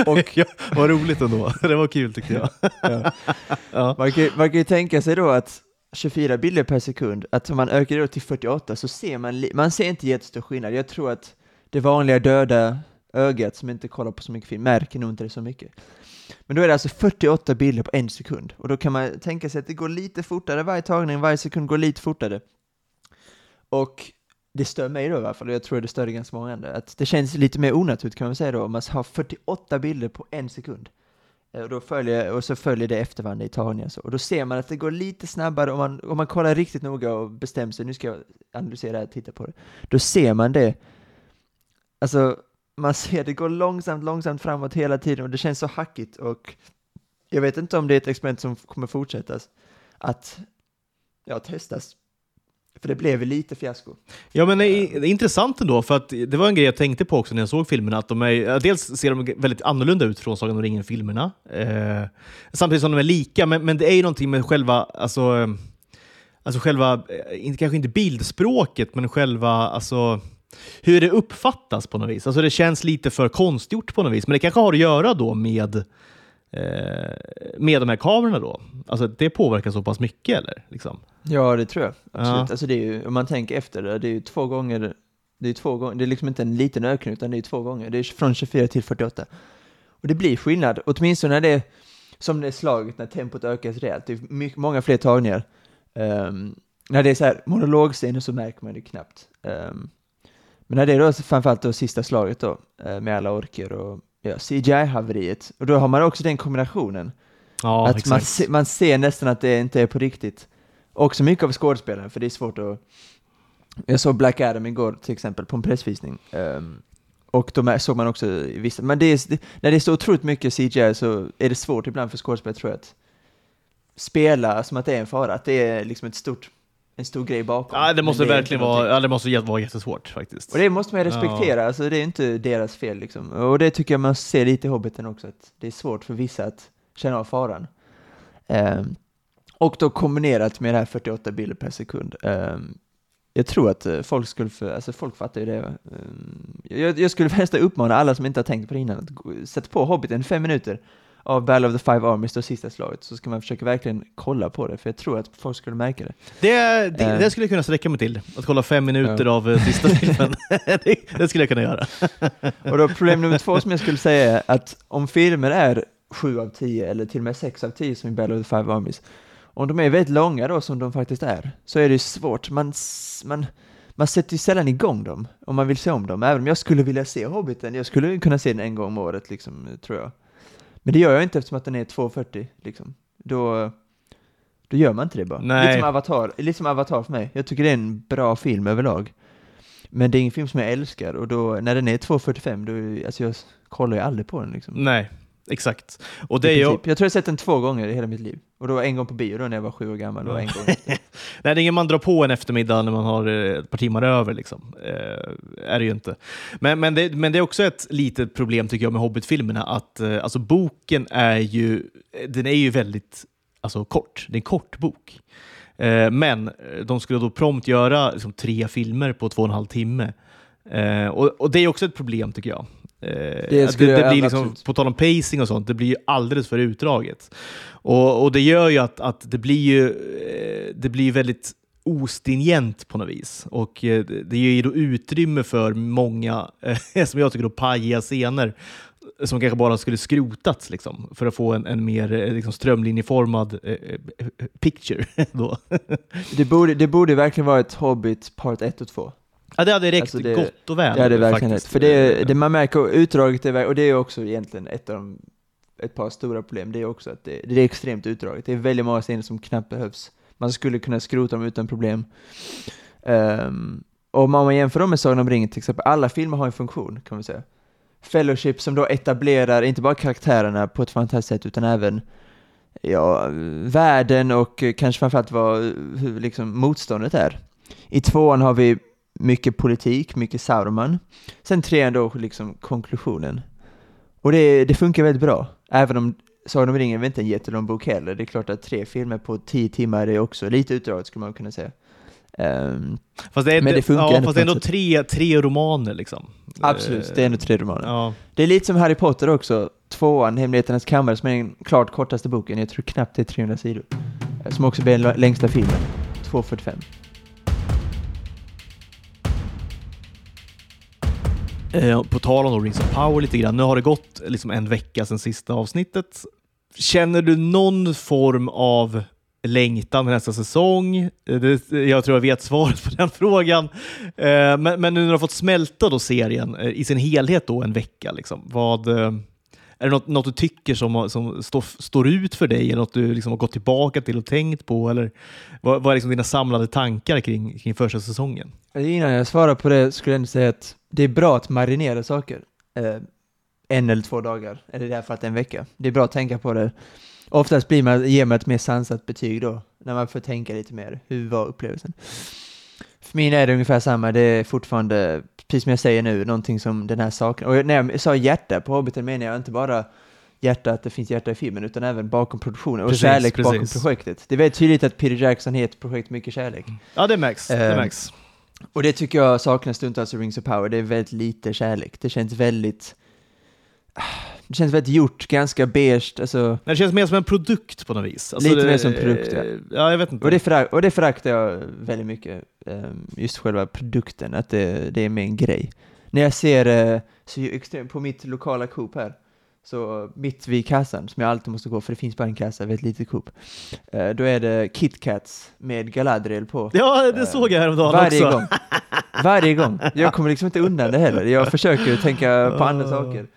Och, ja, vad roligt ändå. Det var kul tyckte jag. Ja. Ja. Man, kan, man kan ju tänka sig då att 24 bilder per sekund, att om man ökar det till 48 så ser man, man ser inte jättestor skillnad. Jag tror att det vanliga döda ögat som inte kollar på så mycket film märker nog inte det så mycket. Men då är det alltså 48 bilder på en sekund, och då kan man tänka sig att det går lite fortare varje tagning, varje sekund går lite fortare. Och det stör mig då i alla fall, och jag tror det stör ganska många andra, att det känns lite mer onaturligt kan man säga då, om man har 48 bilder på en sekund. Eh, och, då följer, och så följer det efter varandra i tagningen. Så. Och då ser man att det går lite snabbare om man, om man kollar riktigt noga och bestämmer sig, nu ska jag analysera det här och titta på det. Då ser man det, alltså man ser det går långsamt, långsamt framåt hela tiden och det känns så hackigt och jag vet inte om det är ett experiment som kommer fortsättas, att ja, testas. För det blev lite fiasko. Ja, men det är, det är intressant ändå, för att det var en grej jag tänkte på också när jag såg filmerna. Att de är, dels ser de väldigt annorlunda ut från Sagan om ringen-filmerna, eh, samtidigt som de är lika, men, men det är ju någonting med själva, alltså, eh, alltså själva, eh, inte, kanske inte bildspråket, men själva, alltså, hur det uppfattas på något vis. Alltså det känns lite för konstgjort på något vis, men det kanske har att göra då med eh, med de här kamerorna då? Alltså det påverkar så pass mycket eller? Liksom. Ja, det tror jag. Absolut. Ja. Alltså det är ju, om man tänker efter det, det är ju två gånger, det är två gånger, det är liksom inte en liten ökning, utan det är två gånger. Det är från 24 till 48. Och det blir skillnad, åtminstone när det är som det är slaget, när tempot ökas rejält. Det är mycket, många fler tagningar. Ehm, när det är så här monologscener så märker man det knappt. Ehm, men när det är då framförallt då sista slaget då, eh, med alla orker och ja, CGI-haveriet, och då har man också den kombinationen. Ja, att man, se, man ser nästan att det inte är på riktigt. Också mycket av skådespelaren, för det är svårt att... Jag såg Black Adam igår till exempel på en pressvisning. ehm, och då såg man också i vissa... Men det är, det, när det är så otroligt mycket CGI så är det svårt ibland för skådespelare tror jag att spela som att det är en fara, att det är liksom ett stort, en stor grej bakom. Ja, det måste är verkligen vara, ja, det måste vara jättesvårt faktiskt. Och det måste man respektera, alltså det är inte deras fel liksom. Och det tycker jag man ser lite i Hobbiten också, att det är svårt för vissa att känna av faran. Ehm, och då kombinerat med det här 48 bilder per sekund. Ehm, jag tror att eh, folk skulle, för, alltså folk fattar ju det. Ehm, jag, jag skulle helst uppmana alla som inte har tänkt på det innan att sätta på Hobbiten fem minuter av Battle of the Five Armies, det sista slaget, så ska man försöka verkligen kolla på det, för jag tror att folk skulle märka det. Det, det, Eh. det skulle jag kunna sträcka mig till, att kolla fem minuter av eh, sista filmen. det, det skulle jag kunna göra. Och då problem nummer två som jag skulle säga är att om filmer är 7 av 10 eller till och med 6 av 10 som i Battle of the Five Armies, om de är väldigt långa då som de faktiskt är, så är det ju svårt. Man, man, man sätter ju sällan igång dem om man vill se om dem. Även om jag skulle vilja se Hobbiten, jag skulle kunna se den en gång om året liksom, tror jag. Men det gör jag inte eftersom att den är 2.40 liksom. Då, då gör man inte det bara. Nej. Lite som Avatar, lite som Avatar för mig. Jag tycker det är en bra film överlag. Men det är ingen film som jag älskar och då, när den är 2.45, då, alltså jag kollar ju aldrig på den liksom. Nej, exakt. Och det är princip. Jag tror jag har sett den två gånger i hela mitt liv. Och då en gång på bio då när jag var sju år gammal och en gång nej, det är ingen man drar på en eftermiddag när man har eh, ett par timmar över. Liksom. Eh, är det ju inte. Men, men, det, men det är också ett litet problem tycker jag med Hobbit-filmerna, att eh, alltså, boken är ju, den är ju väldigt alltså, kort. Det är en kort bok. Eh, men eh, de skulle då prompt göra liksom, tre filmer på två och en halv timme. Eh, och, och det är också ett problem tycker jag. Eh, Det det, det blir liksom, på tal om pacing och sånt, det blir ju alldeles för utdraget. Och, och det gör ju att, att det blir ju eh, det blir väldigt ostringent på något vis. Och eh, det- ger ju då utrymme för många, som jag tycker, då, pajiga scener som kanske bara skulle skrotats liksom, för att få en, en mer liksom, strömlinjeformad eh, picture. då. Det borde, det borde verkligen vara ett Hobbit Part 1 och 2. Ja, det hade räckt Alltså, det- gott och väl. Det är verkligen faktiskt. För det, det man märker, utdraget är, och det är också egentligen ett av de, ett par stora problem, det är också att det, det är extremt utdraget. Det är väldigt många scener som knappt behövs. Man skulle kunna skrota dem utan problem. Ehm, och om man jämför dem med Sagan om ringen till exempel, alla filmer har en funktion kan man säga. Fellowship som då etablerar inte bara karaktärerna på ett fantastiskt sätt utan även ja, världen och kanske framförallt vad liksom motståndet är. I tvåan har vi mycket politik, mycket Sauron. Sen trean då liksom konklusionen. Och det, det funkar väldigt bra, även om Sagan om ringen är inte en jättelång bok heller. Det är klart att tre filmer på tio timmar är också lite utdraget skulle man kunna säga. Ehm, Fast det är, Men det funkar ja, ändå fast det är ändå tre, tre romaner. Liksom. absolut, det är ändå tre romaner. Ja. Det är lite som Harry Potter också, tvåan, Hemligheternas kammare, som är den klart kortaste boken. Jag tror knappt det är 300 sidor. Som också blir den längsta filmen, 2.45. Eh, på tal om Rings of Power lite grann. Nu har det gått liksom en vecka sedan sista avsnittet. Känner du någon form av längtan till nästa säsong? Eh, det, jag tror jag vet svaret på den frågan. Eh, men, men nu när du har fått smälta då serien eh, i sin helhet då en vecka, liksom, vad, eh, är det något, något du tycker som, som står, står ut för dig? Eller något du liksom har gått tillbaka till och tänkt på? Eller vad, vad är liksom dina samlade tankar kring, kring första säsongen? Innan jag svarar på det skulle jag ändå säga att det är bra att marinera saker. Eh, en eller två dagar, eller i det här fallet en vecka. Det är bra att tänka på det. Oftast blir man, ger man ett mer sansat betyg då, när man får tänka lite mer. Hur var upplevelsen? För min är det ungefär samma, det är fortfarande, precis som jag säger nu, någonting som den här saken. Och när jag sa hjärta på Hobbiten menar jag inte bara hjärta, att det finns hjärta i filmen, utan även bakom produktionen och Precis, kärlek bakom precis. projektet. Det är väldigt tydligt att Peter Jackson ett projekt mycket kärlek. Ja, det märks. Det Eh, märks. Och det tycker jag saknas stundtals i Rings of Power. Det är väldigt lite kärlek. Det känns väldigt... Det känns väldigt gjort, ganska beige. Alltså, Men det känns mer som en produkt på något vis. Alltså Lite det- mer som produkt, ja. Ja, jag vet inte. och, det förak- och det föraktar jag väldigt mycket. ehm, Just själva produkten, att det, det är mer en grej. När jag ser eh, så extremt, på mitt lokala Coop här, så mitt vid kassan, som jag alltid måste gå för det finns bara en kassa, väldigt litet Coop, eh, då är det KitKats med Galadriel på. Ja, det Eh, såg jag häromdagen Varje också. gång. Varje gång. Jag kommer liksom inte undan det heller. Jag försöker tänka på andra saker.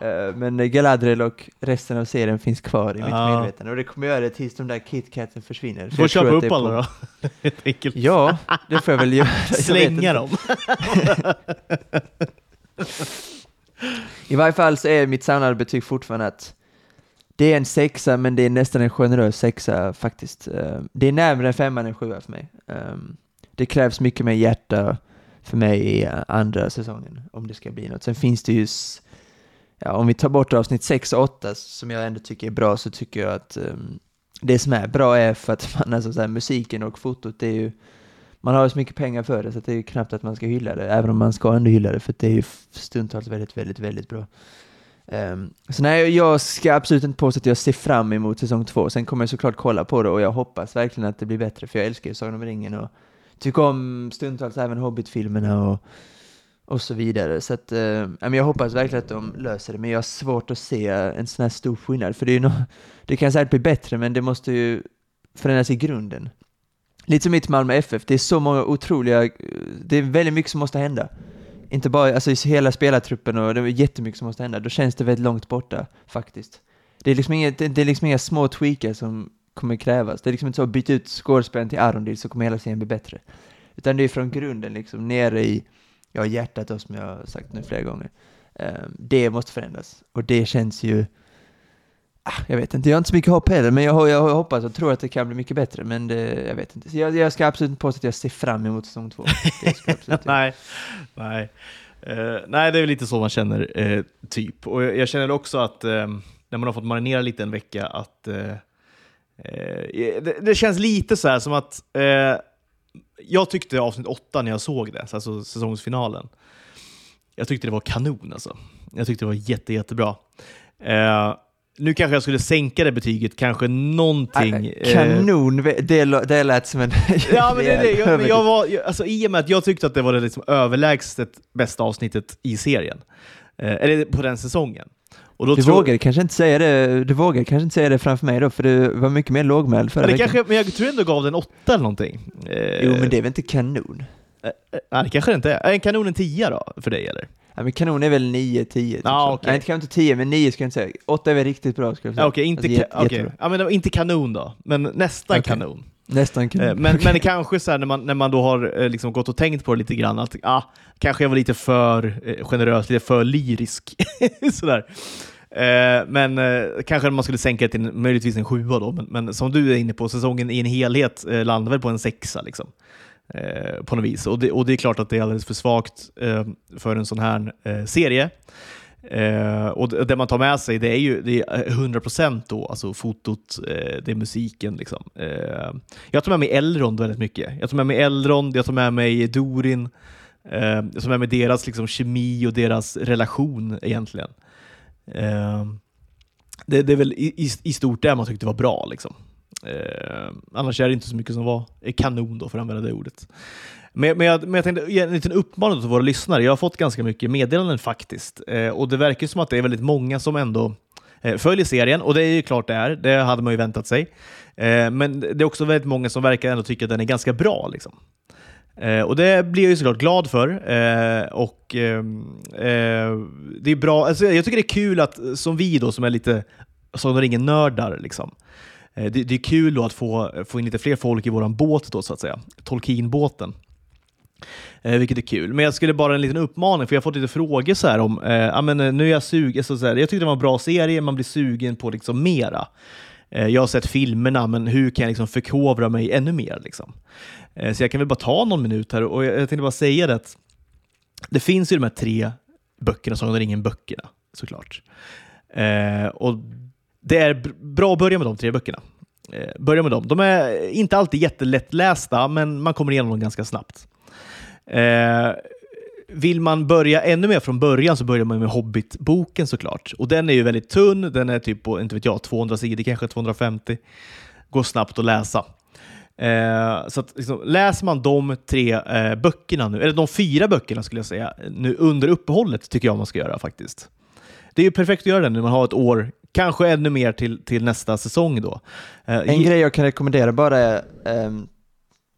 Eh, Men Galadriel och resten av serien finns kvar i mitt Ja. medvetande och det kommer göra det tills de där KitKatsen försvinner. Du får köpa upp alla på- då. Helt enkelt. Ja, det får jag väl göra. Slänga dem. I varje fall så är mitt samlade betyg fortfarande att det är en sexa, men det är nästan en generös sexa faktiskt. Eh, det är närmare en femma än en sjua för mig. Ehm, det krävs mycket mer hjärta för mig i eh, andra säsongen, om det ska bli något. Sen finns det ju, ja, om vi tar bort avsnitt 6 och 8, som jag ändå tycker är bra, så tycker jag att um, det som är bra är för att man, alltså så här, musiken och fotot, det är ju, man har ju så mycket pengar för det, så det är ju knappt att man ska hylla det, även om man ska ändå hylla det, för att det är ju stundtals väldigt, väldigt, väldigt bra. Um, så nej, jag ska absolut inte påstå att jag ser fram emot säsong två. Sen kommer jag såklart kolla på det och jag hoppas verkligen att det blir bättre, för jag älskar ju Sagan om ringen och tycker om stundtals även Hobbit-filmerna och, och så vidare. Så att, um, jag hoppas verkligen att de löser det, men jag har svårt att se en sån här stor skillnad, för det är ju no det kan säkert bli bättre, men det måste ju förändras i grunden. Lite som mitt Malmö FF, det är så många otroliga, det är väldigt mycket som måste hända. Inte bara, alltså i hela spelartruppen och det är jättemycket som måste hända, då känns det väldigt långt borta faktiskt. Det är liksom inga, det är liksom inga små tweakar som kommer krävas. Det är liksom inte så att byta ut skådespelaren till Arondil så kommer hela serien bli bättre. Utan det är från grunden liksom, nere i, ja hjärtat då som jag har sagt nu flera gånger. Ehm, det måste förändras. Och det känns ju, jag vet inte, jag har inte så mycket hopp heller, men jag, jag hoppas och tror att det kan bli mycket bättre, men det, jag vet inte. Jag, jag ska absolut inte påstå att jag ser fram emot säsong två. Nej, nej. Eh, nej, det är väl lite så man känner, eh, typ. Och jag, jag känner också att eh, när man har fått marinera lite en vecka, att det, det känns lite så här som att jag tyckte avsnitt åtta när jag såg det, alltså säsongsfinalen, jag tyckte det var kanon alltså. Jag tyckte det var jätte, jättebra. Eh, nu kanske jag skulle sänka det betyget, kanske någonting... eh, Kanon, det, lät som en Ja, men det det. Jag, jag var, alltså, I och med att jag tyckte att det var det liksom överlägset bästa avsnittet i serien. Eh, eller på den säsongen. Och då Du tror- vågar kanske inte säga det, du vågar kanske inte säga det framför mig då, för du var mycket mer lågmäld förra men, det veckan. kanske, men jag tror ändå gav den åtta eller någonting. Eh, Jo, men det är väl inte kanon? Eh, nej, det kanske det inte är. Är en kanon en tia då, för dig eller? Ja, men kanon är väl 9, 10? Typ okej. Nej, inte, kanske inte 10, men 9 ska jag inte säga. 8 är väl riktigt bra, skulle jag säga. Okej, inte, Alltså, jättebra. ja, men inte kanon då, men nästan Okej. kanon. Nästan kanon. Eh, Men, men det kanske så här, när, man, när man då har eh, liksom gått och tänkt på det lite grann, att ah, kanske jag var lite för eh, generös, lite för lyrisk. Sådär. Eh, men eh, kanske man skulle sänka det till möjligtvis en sjua då, men, men som du är inne på, säsongen i en helhet eh, landar väl på en sexa. Liksom. Eh, på något vis. Och det, och det är klart att det är alldeles för svagt eh, för en sån här eh, serie. Eh, och det, det man tar med sig det är ju det är 100% då, alltså fotot, eh, det är musiken. Liksom. Eh, jag tar med mig Elrond väldigt mycket. Jag tar med mig Elrond, jag tar med mig Dorin, eh, jag tar med mig deras liksom, kemi och deras relation egentligen. Eh, det, det är väl i, i, i stort det man tyckte var bra. Liksom. Eh, annars är det inte så mycket som var kanon då, för att använda det ordet. Men, men, jag, men jag tänkte ge en liten uppmaning till våra lyssnare. Jag har fått ganska mycket meddelanden faktiskt. Eh, och det verkar som att det är väldigt många som ändå eh, följer serien, och det är ju klart det är. Det hade man ju väntat sig. Eh, men det är också väldigt många som verkar ändå tycka att den är ganska bra. Liksom. Eh, och det blir jag ju såklart glad för. Eh, och ehm, eh, det är bra. Alltså, jag tycker det är kul att, som vi då, som är lite Sagan om ringen-nördar, liksom. Eh, det, det, är kul då att få, få in lite fler folk i våran båt, då, så att säga. Tolkienbåten. Eh, vilket är kul. Men jag skulle bara en liten uppmaning, för jag har fått lite frågor så här om, eh, men, eh, nu är jag sugen, så, så här, jag tyckte det var en bra serie, man blir sugen på liksom mera. Eh, jag har sett filmerna, men hur kan jag liksom förkovra mig ännu mer? Liksom? Eh, så jag kan väl bara ta någon minut här och jag, jag tänkte bara säga det att det finns ju de här tre böckerna, Sagan om ringen-böckerna såklart. Eh, och det är bra att börja med de tre böckerna. Eh, börja med dem. De är inte alltid jättelättlästa, men man kommer igenom dem ganska snabbt. Eh, vill man börja ännu mer från början så börjar man med Hobbit-boken såklart. Och den är ju väldigt tunn, den är typ på, inte vet jag, 200 sidor, kanske 250. Går snabbt att läsa. Eh, så att, liksom, läser man de tre eh, böckerna nu, eller de fyra böckerna skulle jag säga, nu under uppehållet tycker jag man ska göra faktiskt. Det är ju perfekt att göra det när man har ett år, kanske ännu mer till, till nästa säsong då. Eh, en grej jag kan rekommendera bara är, um,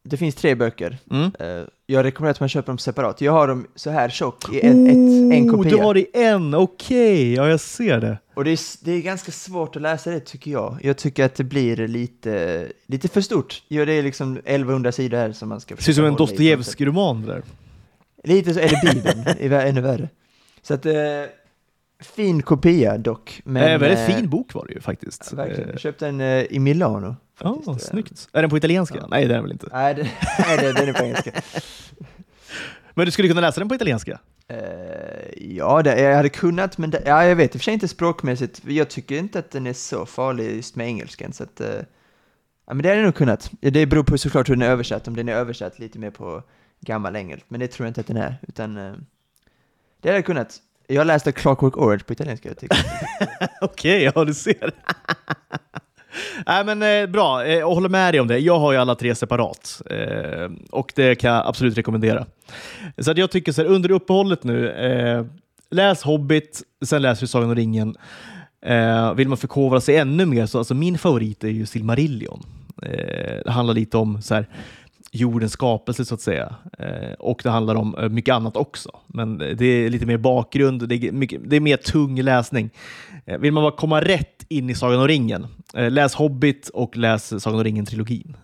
det finns tre böcker. Mm. Uh, jag rekommenderar att man köper dem separat. Jag har dem så här tjock i ett, oh, ett, en kopia. Du har det i en, okej, okay. ja jag ser det. Och det är, det är ganska svårt att läsa det tycker jag. Jag tycker att det blir lite, lite för stort. Ja, det är liksom 1100 sidor här som man ska Det ser ut som en Dostojevskij-roman där. Lite så, eller Bibeln, ännu värre. Så att, eh, fin kopia dock. Men, eh, väldigt fin bok var det ju faktiskt. Ja, verkligen. Jag köpte den eh, i Milano. Ja, oh, snyggt. Är den på italienska? Ja. Nej, det är den väl inte? Nej, det, nej det, den är på engelska. Men du skulle kunna läsa den på italienska? Uh, ja, det, jag hade kunnat, men det, ja, jag vet i och för sig inte språkmässigt. Jag tycker inte att den är så farlig just med engelskan, så att, uh, ja, men det hade jag nog kunnat. Det beror på såklart hur den är översatt, om den är översatt lite mer på gammal engelska, men det tror jag inte att den är, utan uh, det hade jag kunnat. Jag läste Clockwork Orange på italienska. Okej, okay, ja du ser. Nej, men eh, bra, eh, jag håller med dig om det. Jag har ju alla tre separat eh, och det kan jag absolut rekommendera. Så att jag tycker så här, under uppehållet nu, eh, läs Hobbit, sen läs Sagan om ringen. Eh, vill man förkovra sig ännu mer så alltså min favorit är ju Silmarillion. Eh, det handlar lite om så här, jordens skapelse så att säga. Eh, och det handlar om eh, mycket annat också. Men det är lite mer bakgrund, det är, mycket, det är mer tung läsning. Eh, vill man bara komma rätt in i Sagan om ringen, eh, läs Hobbit och läs Sagan om ringen-trilogin.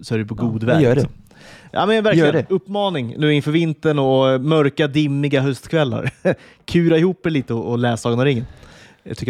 Så är du på ja, god väg. Gör det. Ja, men verkligen. Uppmaning nu inför vintern och mörka, dimmiga höstkvällar. Kura ihop er lite och, och läs Sagan om ringen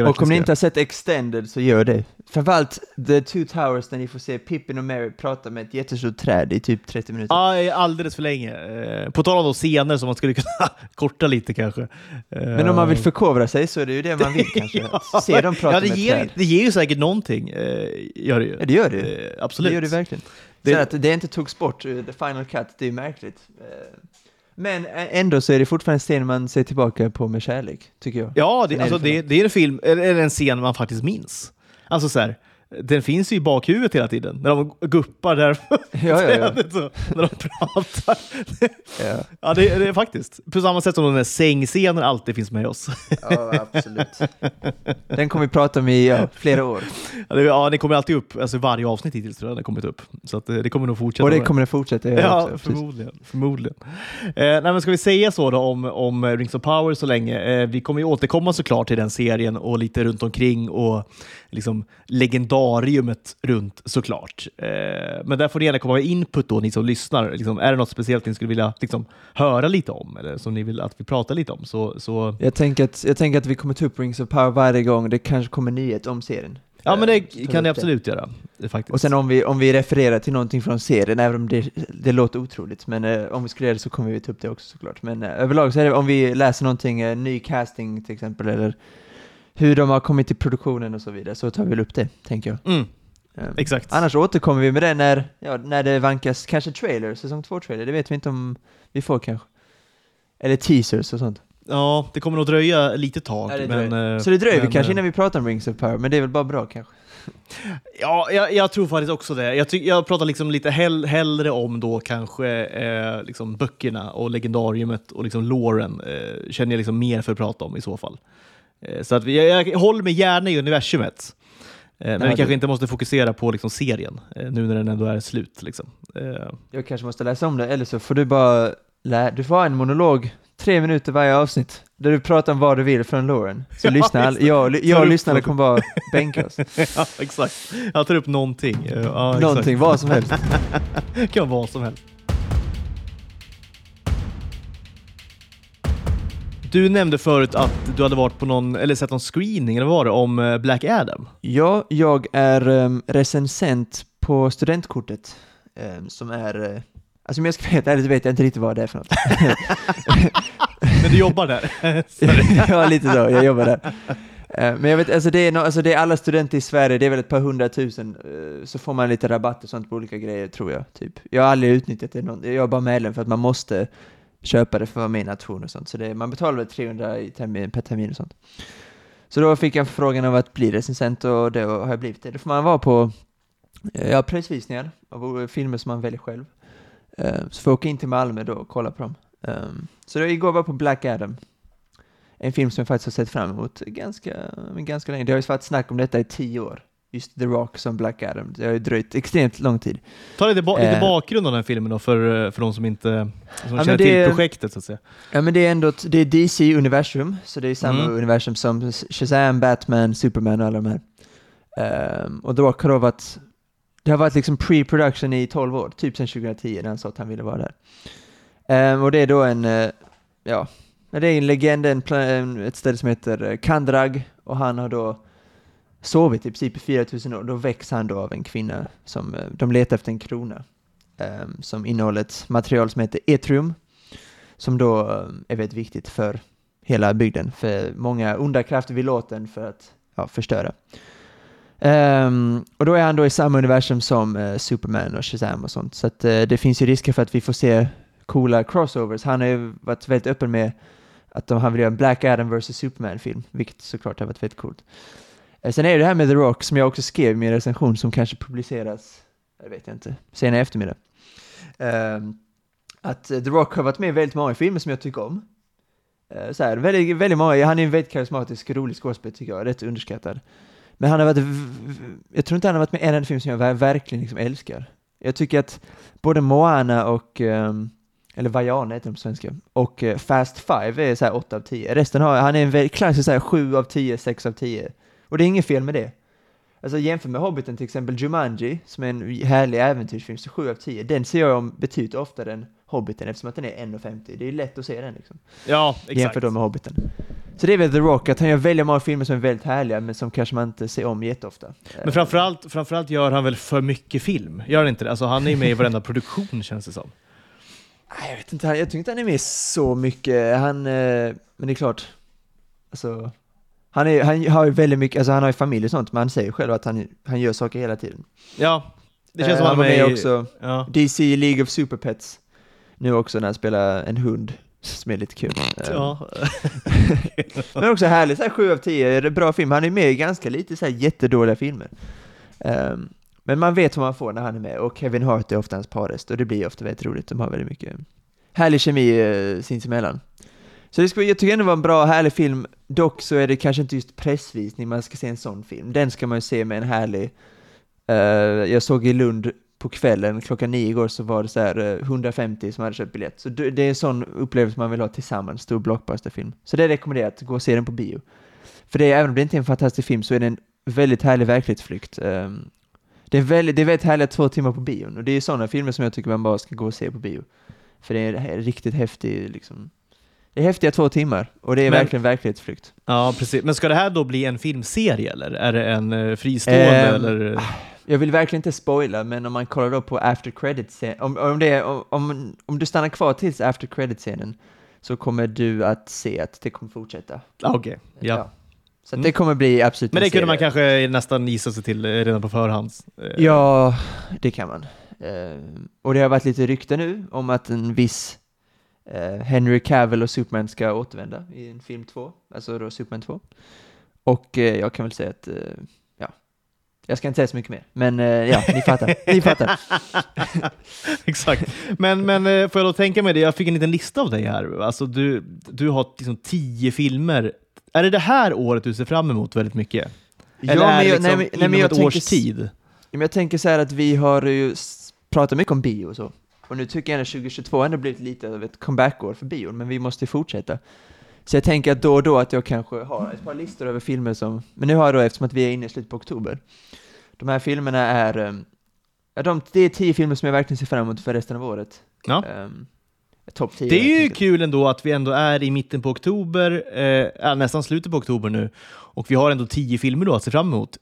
och om ni inte har sett Extended så gör det. Framförallt The Two Towers där ni får se Pippin och Mary prata med ett jättestort träd i typ 30 minuter. Ja, alldeles för länge. Eh, på tal om scener som man skulle kunna korta lite kanske. Men om man vill eh, förkovra sig så är det ju det man vill kanske. ja, se dem prata ja, det med ger, träd. Det ger ju säkert någonting. Eh, gör det ju. Ja, det gör det. Absolut. Det gör det verkligen. Det... Så att det inte togs bort, the final cut, det är märkligt. Men ändå så är det fortfarande en scen man ser tillbaka på med kärlek, tycker jag. Ja, det, alltså, det, det, är en film, eller en scen man faktiskt minns. Alltså så här, den finns ju i bakhuvudet hela tiden, när de guppar där ja, ja, ja. Så, när de pratar. ja, ja det, det, är faktiskt. På samma sätt som den där sängscenen alltid finns med oss. ja, absolut. Den kommer vi prata om i ja, flera år. Ja, det, ja, den kommer alltid upp, alltså varje avsnitt hittills tror jag den kommit upp. Så att, eh, det kommer nog fortsätta. Och det kommer den fortsätta göra Ja, också, förmodligen. förmodligen. Eh, nej, men ska vi säga så då om, om Rings of Power så länge? Eh, vi kommer ju återkomma såklart till den serien och lite runt omkring och liksom legendariumet runt såklart. Eh, men där får ni gärna komma med input då, ni som lyssnar. Liksom, är det något speciellt ni skulle vilja liksom, höra lite om eller som ni vill att vi pratar lite om? Så, så... Jag, tänker att, jag tänker att vi kommer ta upp Rings of Power varje gång det kanske kommer nyhet om serien. Ja, men det eh, kan ni absolut göra. Faktiskt. Och sen om vi, om vi refererar till någonting från serien, även om det, det låter otroligt, men eh, om vi skulle göra det så kommer vi ta upp det också såklart. Men eh, överlag så är det om vi läser någonting, eh, ny casting till exempel, eller hur de har kommit till produktionen och så vidare, så tar vi väl upp det, tänker jag. Mm. Um, Exakt. Annars återkommer vi med det när, ja, när det vankas kanske trailer, säsong 2-trailer, det vet vi inte om vi får kanske. Eller teasers och sånt. Ja, det kommer nog dröja lite tag. Ja, men, eh, Så det dröjer men, vi kanske eh, innan vi pratar om Rings of Power, men det är väl bara bra kanske? Ja, jag, jag tror faktiskt också det. Jag, ty- jag pratar liksom lite hell, hellre om då kanske eh, liksom böckerna och legendariumet och liksom loren eh, känner jag liksom mer för att prata om i så fall. Eh, så att vi, jag, jag håller mig gärna i universumet. Eh, men vi kanske inte måste fokusera på liksom serien eh, nu när den ändå är slut. Liksom. Jag kanske måste läsa om det, eller så får du bara lä- du får ha en monolog, tre minuter varje avsnitt, där du pratar om vad du vill från Lauren. Så Ja, lyssna, jag, jag upp lyssnarna kommer bara bänka oss. ja, exakt. Jag tar upp någonting. Ja. Någonting, vad som helst. Kan vara vad som helst. Du nämnde förut att du hade varit på någon, eller sett någon screening, eller vad var det, om eh, Black Adam? Ja, jag är um, recensent på studentkortet, ehm, som är, uh, alltså om jag ska vara helt ärlig så vet jag inte riktigt vad det är för något. Men du jobbar där? Ja, lite så, jag jobbar där. Eh, Men jag vet, alltså det, är no, alltså det är alla studenter i Sverige, det är väl ett par hundratusen, eh, så får man lite rabatt och sånt på olika grejer tror jag. Typ. Jag har aldrig utnyttjat det, någon, jag är bara medlem för att man måste köpa det för att vara med i nation och sånt. Så det, man betalar 300 i termin, per termin och sånt. Så då fick jag frågan om att bli recensent och då har jag blivit det. Då får man vara på eh, ja, prisvisningar av filmer som man väljer själv. Eh, så får jag åka in till Malmö då och kolla på dem. Um, så då igår var jag på Black Adam. En film som jag faktiskt har sett fram emot ganska, ganska länge. Det har ju varit snack om detta i tio år. Just The Rock som Black Adam. Det har ju dröjt extremt lång tid. Ta lite, ba- lite Eh. bakgrund av den här filmen då, för, eh, för de som inte som men känner till projektet så att säga. Ja men det är ändå, ett- det är DC-universum, så det är samma Mm. universum som Shazam, Batman, Superman och alla de här. Ehm, och The Rock har då varit, det har varit liksom pre-production i 12 år, typ sedan 2010 när han sa att han ville vara där. Ehm, och det är då en, eh, ja, det är en legend, en, ett ställe som heter Kandrag, och han har då sovit i princip i 4000 år. Då väcks han då av en kvinna som, eh, de letar efter en krona, um, som innehåller ett material som heter etrium, som då eh, är väldigt viktigt för hela bygden, för många onda krafter vill åt den för att ja, förstöra. Um, och då är han då i samma universum som uh, Superman och Shazam och sånt, så att uh, det finns ju risker för att vi får se coola crossovers. Han har ju varit väldigt öppen med att de, han vill göra en Black Adam vs Superman-film, vilket såklart har varit väldigt coolt. Eh, sen är det det här med The Rock, som jag också skrev i min recension, som kanske publiceras, eh, jag vet inte, senare i eftermiddag. Ehm, att The Rock har varit med i väldigt många filmer som jag tycker om. Eh, så här, väldigt, väldigt många, han är en väldigt karismatisk, rolig skådespelare tycker jag, rätt underskattad. Men han har varit, jag tror inte han har varit med i en enda film som jag verkligen liksom älskar. Jag tycker att både Moana och, ehm, eller Vaiana heter de på svenska, och Fast Five är så här 8 av 10. Resten har, han är en väldigt klassisk så här 7 av 10, 6 av 10. Och det är inget fel med det. Alltså jämför med Hobbiten till exempel, Jumanji, som är en härlig äventyrsfilm, så 7 av 10. Den ser jag om betydligt oftare än Hobbiten eftersom att den är 1,50. Det är lätt att se den liksom. Ja, exakt. Jämför då med Hobbiten. Så det är väl The Rock, att han gör väldigt många filmer som är väldigt härliga, men som kanske man inte ser om jätteofta. Men framförallt, framförallt gör han väl för mycket film? Gör han inte det? Alltså han är ju med i varenda produktion känns det som. Nej, Jag vet inte, jag tycker inte han är med så mycket. Han, eh, men det är klart, alltså, han, är, han har ju väldigt mycket, alltså han har ju familj och sånt, men han säger själv att han, han gör saker hela tiden. Ja, det känns Eh, som han var med i- också, Ja. DC League of Super Pets, nu också när han spelar en hund, som är lite kul. Eh, Ja. Men också härligt, så här 7 av 10, är det bra film. Han är med i ganska lite så här jättedåliga filmer. Ehm, men man vet vad man får när han är med, och Kevin Hart är ofta hans parhäst, och det blir ofta väldigt roligt. De har väldigt mycket härlig kemi uh, sinsemellan. Så det skulle, jag tycker ändå det var en bra, härlig film. Dock så är det kanske inte just pressvisning man ska se en sån film. Den ska man ju se med en härlig... Uh, jag såg i Lund på kvällen, klockan nio igår, så var det så här eh, uh, 150 som hade köpt biljett. Så det det är en sån upplevelse man vill ha tillsammans, stor blockbusterfilm. Så det rekommenderar jag, att gå och se den på bio. För det är, även om det inte är en fantastisk film, så är det en väldigt härlig verklighetsflykt. Um, det, är väldigt, det är väldigt härliga två timmar på bion, och det är sådana filmer som jag tycker man bara ska gå och se på bio. För det är en riktigt häftig, liksom, det är häftiga två timmar, och det är Men- verkligen verklighetsflykt. ja, precis. Men ska det här då bli en filmserie eller? Är det en eh, fristående Ehm, eller? Jag vill verkligen inte spoila, men om man kollar då på after credit om, om, det om, om, du stannar kvar tills after credit-scenen så kommer du att se att det kommer fortsätta. Ah, Okej, ja. Så att Mm. det kommer bli absolut Men en det kunde man kanske nästan gissa sig till eh, redan på förhand. Eh, Ja, det kan man. Eh, och det har varit lite rykte nu om att en viss Eh, Henry Cavill och Superman ska återvända i en film 2, alltså då Superman 2. Och eh, jag kan väl säga att, eh, ja, jag ska inte säga så mycket mer, men eh, ja, ni fattar, ni fattar. Exakt. Men, men eh, får jag då tänka mig det, jag fick en liten lista av dig här. Alltså du, du har liksom tio filmer. Är det det här året du ser fram emot väldigt mycket? Eller Ja, men jag- liksom nej, men- nej, men jag ett tänker års tid? Men jag tänker så här att vi har ju pratat mycket om bio och så. Och nu tycker jag att 2022 ändå blivit lite av ett comeback-år för bion, men vi måste ju fortsätta. Så jag tänker att då och då att jag kanske har ett par listor över filmer som, men nu har jag då eftersom att vi är inne i slutet på oktober. De här filmerna är, um, ja, de, det är tio filmer som jag verkligen ser fram emot för resten av året. Ja. Um, Topp 10. Det är ju kul ändå att vi ändå är i mitten på oktober, eh, nästan slutet på oktober nu, och vi har ändå tio filmer då att se fram emot.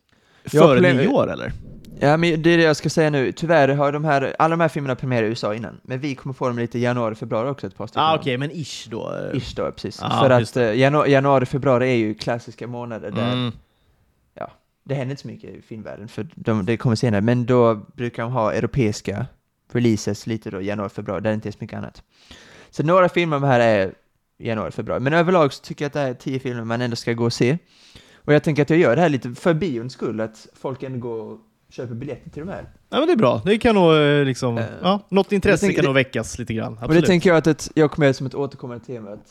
Före nyår eller? Ja, men det är det jag ska säga nu. Tyvärr har de här, alla de här filmerna premiär i USA innan, men vi kommer få dem lite i januari, februari också, ett par stycken. Ah. Okej, men ish då. Ish då, precis. Ja, För att eh, januari, januari, februari är ju klassiska månader där Mm. det händer inte så mycket i filmvärlden, för de, det kommer senare, men då brukar de ha europeiska releases lite då, januari, februari, där det inte är så mycket annat. Så några filmer här är januari, februari, men överlag så tycker jag att det här är tio filmer man ändå ska gå och se. Och jag tänker att jag gör det här lite för bions skull, att folk ändå går och köper biljetter till de här. Ja, men det är bra. Det kan nog eh, liksom, Eh, ja, något intresse tänker- kan nog väckas lite grann. Och det Absolut. tänker jag att ett, jag kommer som ett återkommande tema, att,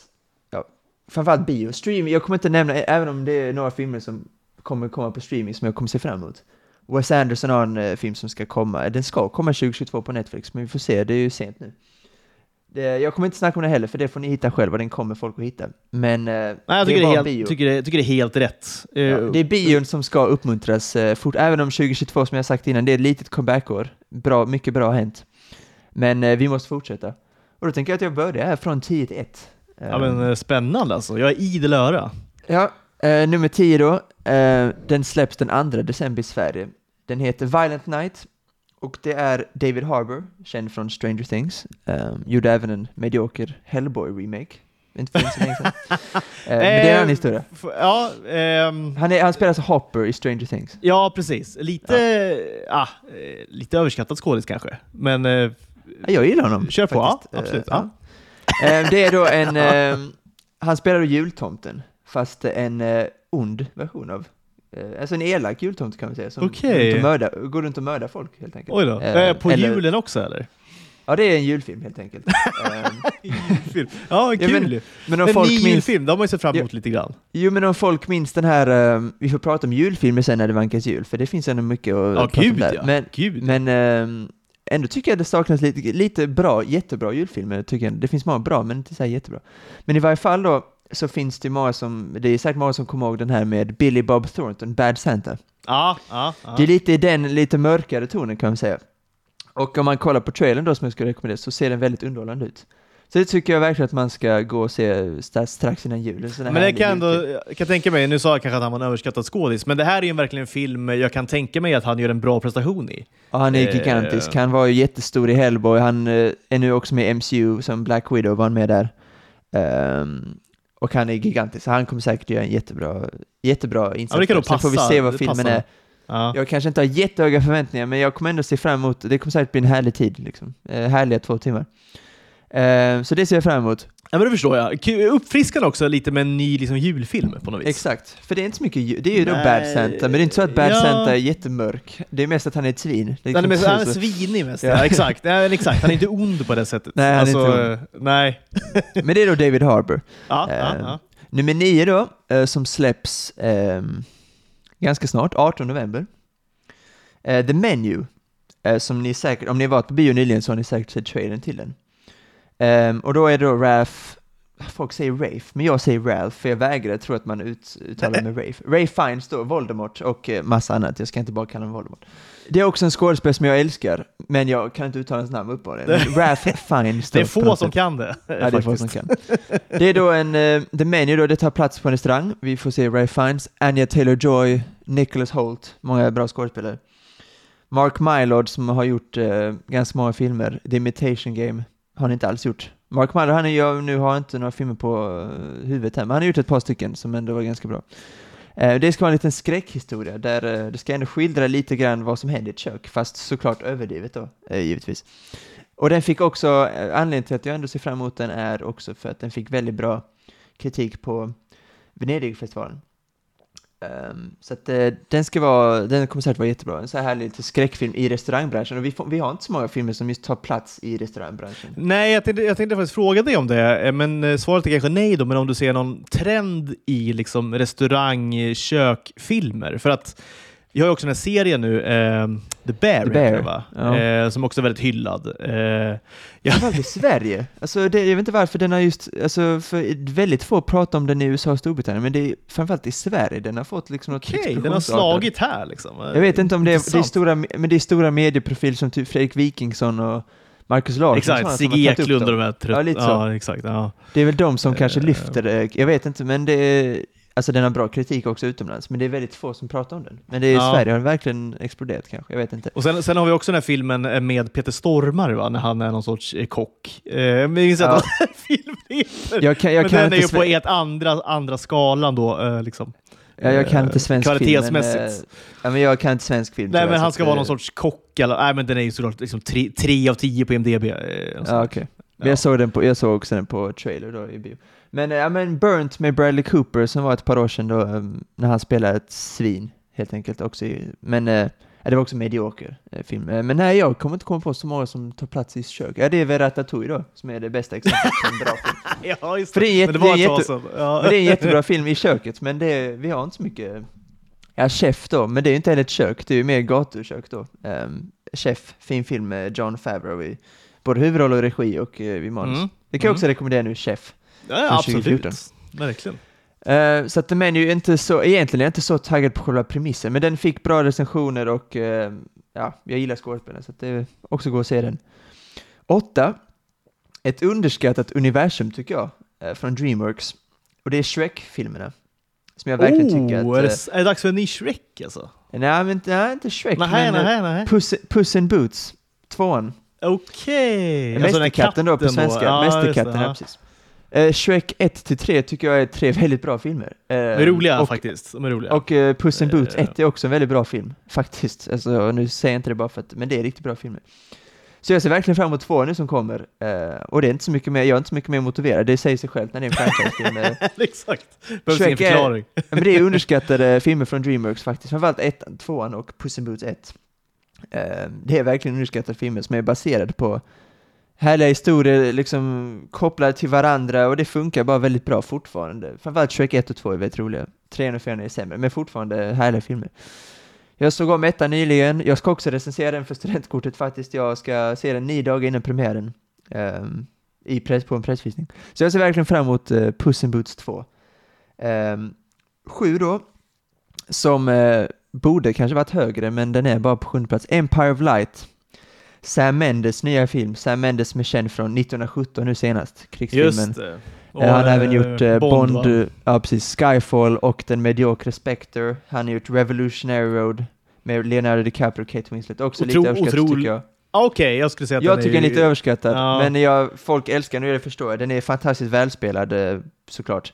ja, framförallt bio, streaming, jag kommer inte nämna, även om det är några filmer som kommer komma på streaming som jag kommer se fram emot. Wes Anderson har en eh, film som ska komma, den ska komma 2022 på Netflix, men vi får se, det är ju sent nu. Det, jag kommer inte snacka om det heller, för det får ni hitta själva, den kommer folk att hitta. Men eh, Nej, jag tycker det, är helt, bio. tycker, det, tycker det är helt rätt. Eh, Ja, det är bion som ska uppmuntras eh, fort, även om 2022 som jag sagt innan, det är ett litet comeback-år. Bra, mycket bra har hänt. Men eh, vi måste fortsätta. Och då tänker jag att jag börjar här från 10 till 1. ja, men, eh, spännande alltså. Jag är idel öra. Ja, eh, nummer 10 då. Eh, den släpps den 2 december i Sverige. Den heter Violent Night och det är David Harbour, känd från Stranger Things. Eh, gjorde även en medioker Hellboy-remake. Inte för så länge sedan. Eh, men det är en annan historia. F- Ja, ehm, Han, är, han spelar alltså Hopper i Stranger Things. ja, precis. Lite, ah, eh, lite överskattad skådis kanske. Men Ja, Jag gillar honom. Kör på, faktiskt. ja, absolut, Eh, ja. Det är då en, han spelar jultomten, fast en ond version av, alltså en elak jultomte kan man säga, som Okej. går, runt och mördar, går runt och mördar folk helt enkelt. oj då. Eh, Eh, på eller- julen också eller? Ja, det är en julfilm helt enkelt. Eh, Julfilm. Ja, Ja, kul men- ju. men om En folk ny minns, julfilm, det har man ju sett fram emot lite grann. jo men om folk minns den här, eh, vi får prata om julfilmer sen när det vankas jul, för det finns ändå mycket att Ja, prata om gud där. ja. Men, Gud. Men eh, ändå tycker jag det saknas lite, lite bra, jättebra julfilmer. Tycker jag. Det finns många bra, men inte så jättebra. Men i varje fall då, så finns det många som, det är säkert många som kommer ihåg den här med Billy Bob Thornton, Bad Santa. Ja, ja, ja. Det är lite i den lite mörkare tonen kan man säga. Och om man kollar på trailern då som jag skulle rekommendera så ser den väldigt underhållande ut. Så det tycker jag verkligen att man ska gå och se strax innan jul. Men härlig kan ändå, jag kan tänka mig, nu sa jag kanske att han var en överskattad skådis, men det här är ju verkligen en film jag kan tänka mig att han gör en bra prestation i. Ja, han är Eh, gigantisk. Han var ju jättestor i Hellboy. Han eh, är nu också med i MCU som Black Widow var han med där. Ehm, och han är gigantisk, så han kommer säkert göra en jättebra, jättebra insats. Ja, det kan där. Sen får vi passa. se vad filmen är. Ja. Jag kanske inte har jättehöga förväntningar, men jag kommer ändå se fram emot, det kommer säkert bli en härlig tid, liksom. Eh, härliga två timmar. Ehm, så det ser jag fram emot. Ja, men det förstår jag. Kul- Uppfriskande också lite med en ny liksom, julfilm på något vis. Exakt, för det är inte så mycket ju- det är ju då Nej, Bad Santa, men det är inte så att Bad ja. Santa är jättemörk. Det är mest att han är ett svin. Det är Han är, mest, liksom han är så- svinig mest. Ja. Ja. exakt. Ja, men exakt. Han är inte ond på det sättet. Nej, han är inte eh, Nej. Men det är då David Harbour. Ja, ja, Eh, ja. Nummer nio då, eh, som släpps ehm, ganska snart, 18 november. Eh, The Menu, eh, som ni säkert, om ni har varit på bio nyligen så har ni säkert sett trailern till den. Ehm, och då är det då Ralph, folk säger Rafe, men jag säger Ralph, för jag vägrar tro att man ut, uttalar med Rafe. Ray Fiennes då, Voldemort och eh, massa annat, jag ska inte bara kalla honom Voldemort. Det är också en skådespelare som jag älskar, men jag kan inte uttala hans namn uppenbarligen. Ralph Fiennes Det är få som kan det. Ja, det är faktiskt. som kan. Det är då en, uh, The Menu då, det tar plats på en restaurang. Vi får se Ray Fiennes, Anya Taylor-Joy, Nicholas Holt, många bra skådespelare. Mark Mylod som har gjort eh, ganska många filmer, The Imitation Game, har han inte alls gjort. Mark Mylod, han är, jag nu har jag inte några filmer på eh, huvudet här, men han har gjort ett par stycken som ändå var ganska bra. Eh, det ska vara en liten skräckhistoria där eh, det ska ändå skildra lite grann vad som händer i ett kök, fast såklart överdrivet då, givetvis. Och den fick också, anledningen till att jag ändå ser fram emot den är också för att den fick väldigt bra kritik på Venedigfestivalen. Um, så att uh, den ska vara, den kommer säkert vara jättebra. En så här härlig lite skräckfilm i restaurangbranschen och vi, får, vi har inte så många filmer som just tar plats i restaurangbranschen. Nej, jag tänkte, jag tänkte faktiskt fråga dig om det, eh, men eh, svaret är kanske nej då, men om du ser någon trend i liksom restaurang. För att vi har ju också den här serien nu, eh, The Bear, The Bear. Va? Ja. Eh, som också är väldigt hyllad. Eh, ja. Framförallt i Sverige. Alltså det, jag vet inte varför den har just, alltså för väldigt få pratar om den i USA och Storbritannien, men det är framförallt i Sverige den har fått liksom något Okej, den har slagit här liksom. Jag vet inte om det är, det är stora, men det är stora medieprofiler som typ Fredrik Wikingsson och Marcus Larsson. Exakt, Sigge Eklund och de här trött... Ja, lite så. Ja, exakt. Ja. Det är väl de som kanske Eh. lyfter det, jag vet inte, men det är, alltså den har bra kritik också utomlands, men det är väldigt få som pratar om den. Men det är i Ja. Sverige har den verkligen exploderat kanske, jag vet inte. Och sen, sen har vi också den här filmen eh, med Peter Stormare, va? när han är någon sorts eh, kock. Eh, men jag minns Ja. vad den här filmen heter. Jag kan, jag men kan den är ju på ett andra, andra skalan då. Eh, liksom. ja, jag kan inte eh, svensk film, men, kvalitetsmässigt. ja, men jag kan inte svensk film. Nej, men han ska vara någon sorts kock, eller nej, men den är ju såklart liksom tre, tre av tio på IMDB. Eh, Ja. Men Ja. jag såg, den på, jag såg också den på trailer då i bio. Men, ja, men Burnt med Bradley Cooper som var ett par år sedan då, um, när han spelade ett svin, helt enkelt. Också men eh, det var också en medioker eh, film. Eh, men nej, jag kommer inte komma på så många som tar plats i kök. Ja, det är väl Ratatouille då, som är det bästa exemplet på en bra film. ja, just För det är Men jätte- det var det är jätte-. Ja. Men det är en jättebra film i köket, men det, vi har inte så mycket... Ja, Chef då, men det är ju inte heller ett kök, det är ju mer gatukök då. Um, Chef, fin film med John Favreau i både huvudroll och regi och uh, i manus. Mm. Det kan jag Mm. också rekommendera nu, Chef. Ja, absolut. 2014. Verkligen. Eh, så att den är ju inte så, egentligen är jag inte så taggad på själva premissen, men den fick bra recensioner och eh, ja, jag gillar skådespelaren så att det är också gå att se den. Åtta, ett underskattat universum tycker jag, eh, från Dreamworks. Och det är Shrek-filmerna. Som jag verkligen tycker oh, att... är, det, är det dags för en ny Shrek alltså? nej, men, nej, inte Shrek, Nej, men nej, nej. Puss, Puss in Boots, tvåan. Okej. Alltså den Mästerkatten då på svenska. Ja, Mästerkatten, ja. precis. Eh, Shrek 1-3 tycker jag är tre väldigt bra filmer. Eh, De är roliga och, faktiskt. De är roliga. Och uh, Puss in Boots Eh. 1 är också en väldigt bra film, faktiskt. Alltså, nu säger jag inte det bara för att, men det är riktigt bra filmer. Så jag ser verkligen fram emot två nu som kommer. eh, och det är inte så mycket mer, jag är inte så mycket mer motiverad, det säger sig självt när det är en franchise-film. eh. Exakt. Behövs ingen Shrek är- förklaring. men det är underskattade filmer från Dreamworks faktiskt, framförallt ettan, tvåan och Puss in Boots 1. Eh, det är verkligen underskattade filmer som är baserade på härliga historier, liksom kopplade till varandra och det funkar bara väldigt bra fortfarande. Framförallt Shrek 1 och 2 är väldigt roliga. 3 och 4 är sämre, men fortfarande härliga filmer. Jag såg om ettan nyligen, jag ska också recensera den för studentkortet faktiskt, jag ska se den nio dagar innan premiären. um, i press, på en pressvisning. Så jag ser verkligen fram emot uh, Puss in Boots 2. Um, ehm, sju då, som uh, borde kanske varit högre, men den är bara på sjunde plats. Empire of Light. Sam Mendes nya film. Sam Mendes som är känd från 1917 nu senast, krigsfilmen. Just det. Eh, han har även eh, gjort eh, Bond, eh, ja precis, Skyfall och den mediokre Spectre. Han har gjort Revolutionary Road med Leonardo DiCaprio och Kate Winslet. Också lite Otro- överskattat otrolig- tycker jag. Ah, Okej, jag skulle säga att Jag den tycker den är lite överskattad, Ja. men jag, folk älskar den och det förstår jag. Den är fantastiskt välspelad eh, såklart.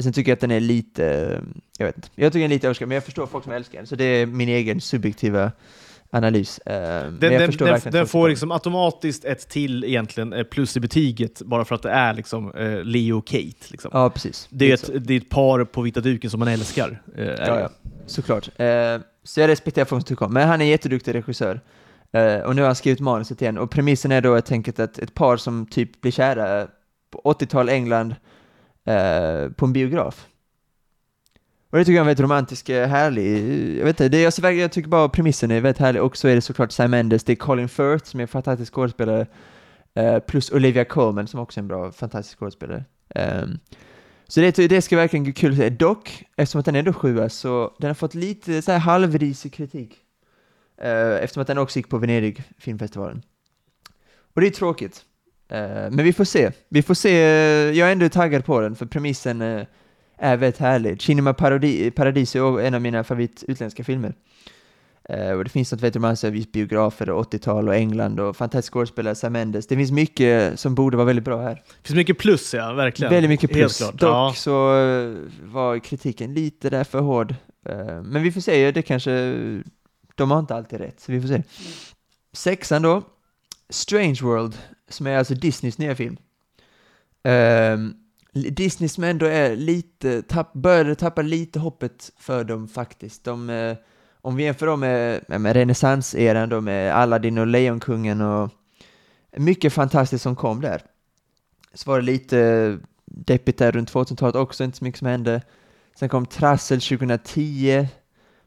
Sen tycker jag att den är lite, jag vet inte, jag tycker den är lite överskattad, men jag förstår folk som älskar den, så det är min egen subjektiva analys. Eh, Den, den, den, den får liksom automatiskt ett till egentligen eh, plus i betyget bara för att det är liksom eh, Leo och Kate. Liksom. Ja, precis. Det, är ett, det är ett par på vita duken som man älskar. Ja, ja, såklart. Så jag respekterar folk som tycker om, men han är en jätteduktig regissör. Och nu har han skrivit manuset igen, och premissen är då helt enkelt att ett par som typ blir kära på 80-tal England på en biograf. Och det tycker jag är en väldigt romantisk, eh, härlig, eh, jag vet inte, det, jag, ser- jag tycker bara premissen är väldigt härlig, och så är det såklart Sam Mendes, det är Colin Firth som är en fantastisk skådespelare, eh, plus Olivia Colman som också är en bra, fantastisk skådespelare. Um, så det, det ska verkligen bli kul att se. Dock, eftersom att den är ändå sjua, så den har fått lite så här halvrisig kritik. Uh, eftersom att den också gick på Venedig filmfestivalen. Och det är tråkigt. Uh, men vi får se. Vi får se. Jag är ändå taggad på den, för premissen uh, är väldigt härlig. Cinema Paradi Paradiso är en av mina favorit utländska filmer. Eh, och det finns något väldigt romantiskt vid biografer och 80-tal och England och fantastisk skådespelare, Sam Mendes. Det finns mycket som borde vara väldigt bra här. Det finns mycket plus, ja. Verkligen. Väldigt mycket plus. Dock Ja. så eh, var kritiken lite där för hård. Eh, Men vi får se, det kanske, de har inte alltid rätt, så vi får se. Sexan då, Strange World, som är alltså Disneys nya film. Ehm, Disney som ändå är lite, tapp, började tappa lite hoppet för dem faktiskt. De, eh, om vi jämför dem med, med renässanseran då med Aladdin och Lejonkungen och mycket fantastiskt som kom där. Så var det lite eh, deppigt där runt 2000-talet också, inte så mycket som hände. Sen kom Trassel 2010.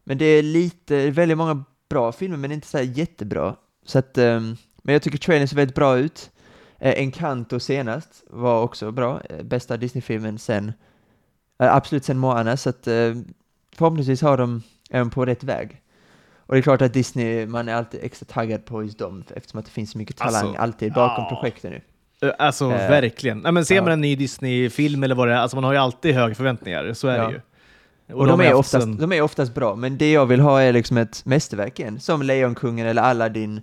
Men det är lite, väldigt många bra filmer, men inte så här jättebra. Så att, ehm, men jag tycker trailern ser väldigt bra ut. Eh, Encanto senast var också bra, eh, bästa Disney-filmen sen, eh, absolut sen Moana, så att eh, förhoppningsvis har de även på rätt väg. Och det är klart att Disney, man är alltid extra taggad på just dem, eftersom att det finns så mycket talang Alltså, alltid bakom ja. projekten nu. Alltså Eh, verkligen. Nej, men ser ja. man en ny Disney-film eller vad det är, alltså man har ju alltid höga förväntningar, så är Ja. det ju. Och, de, har är oftast, sen- de är oftast bra, men det jag vill ha är liksom ett mästerverk igen, som Lejonkungen eller Aladdin,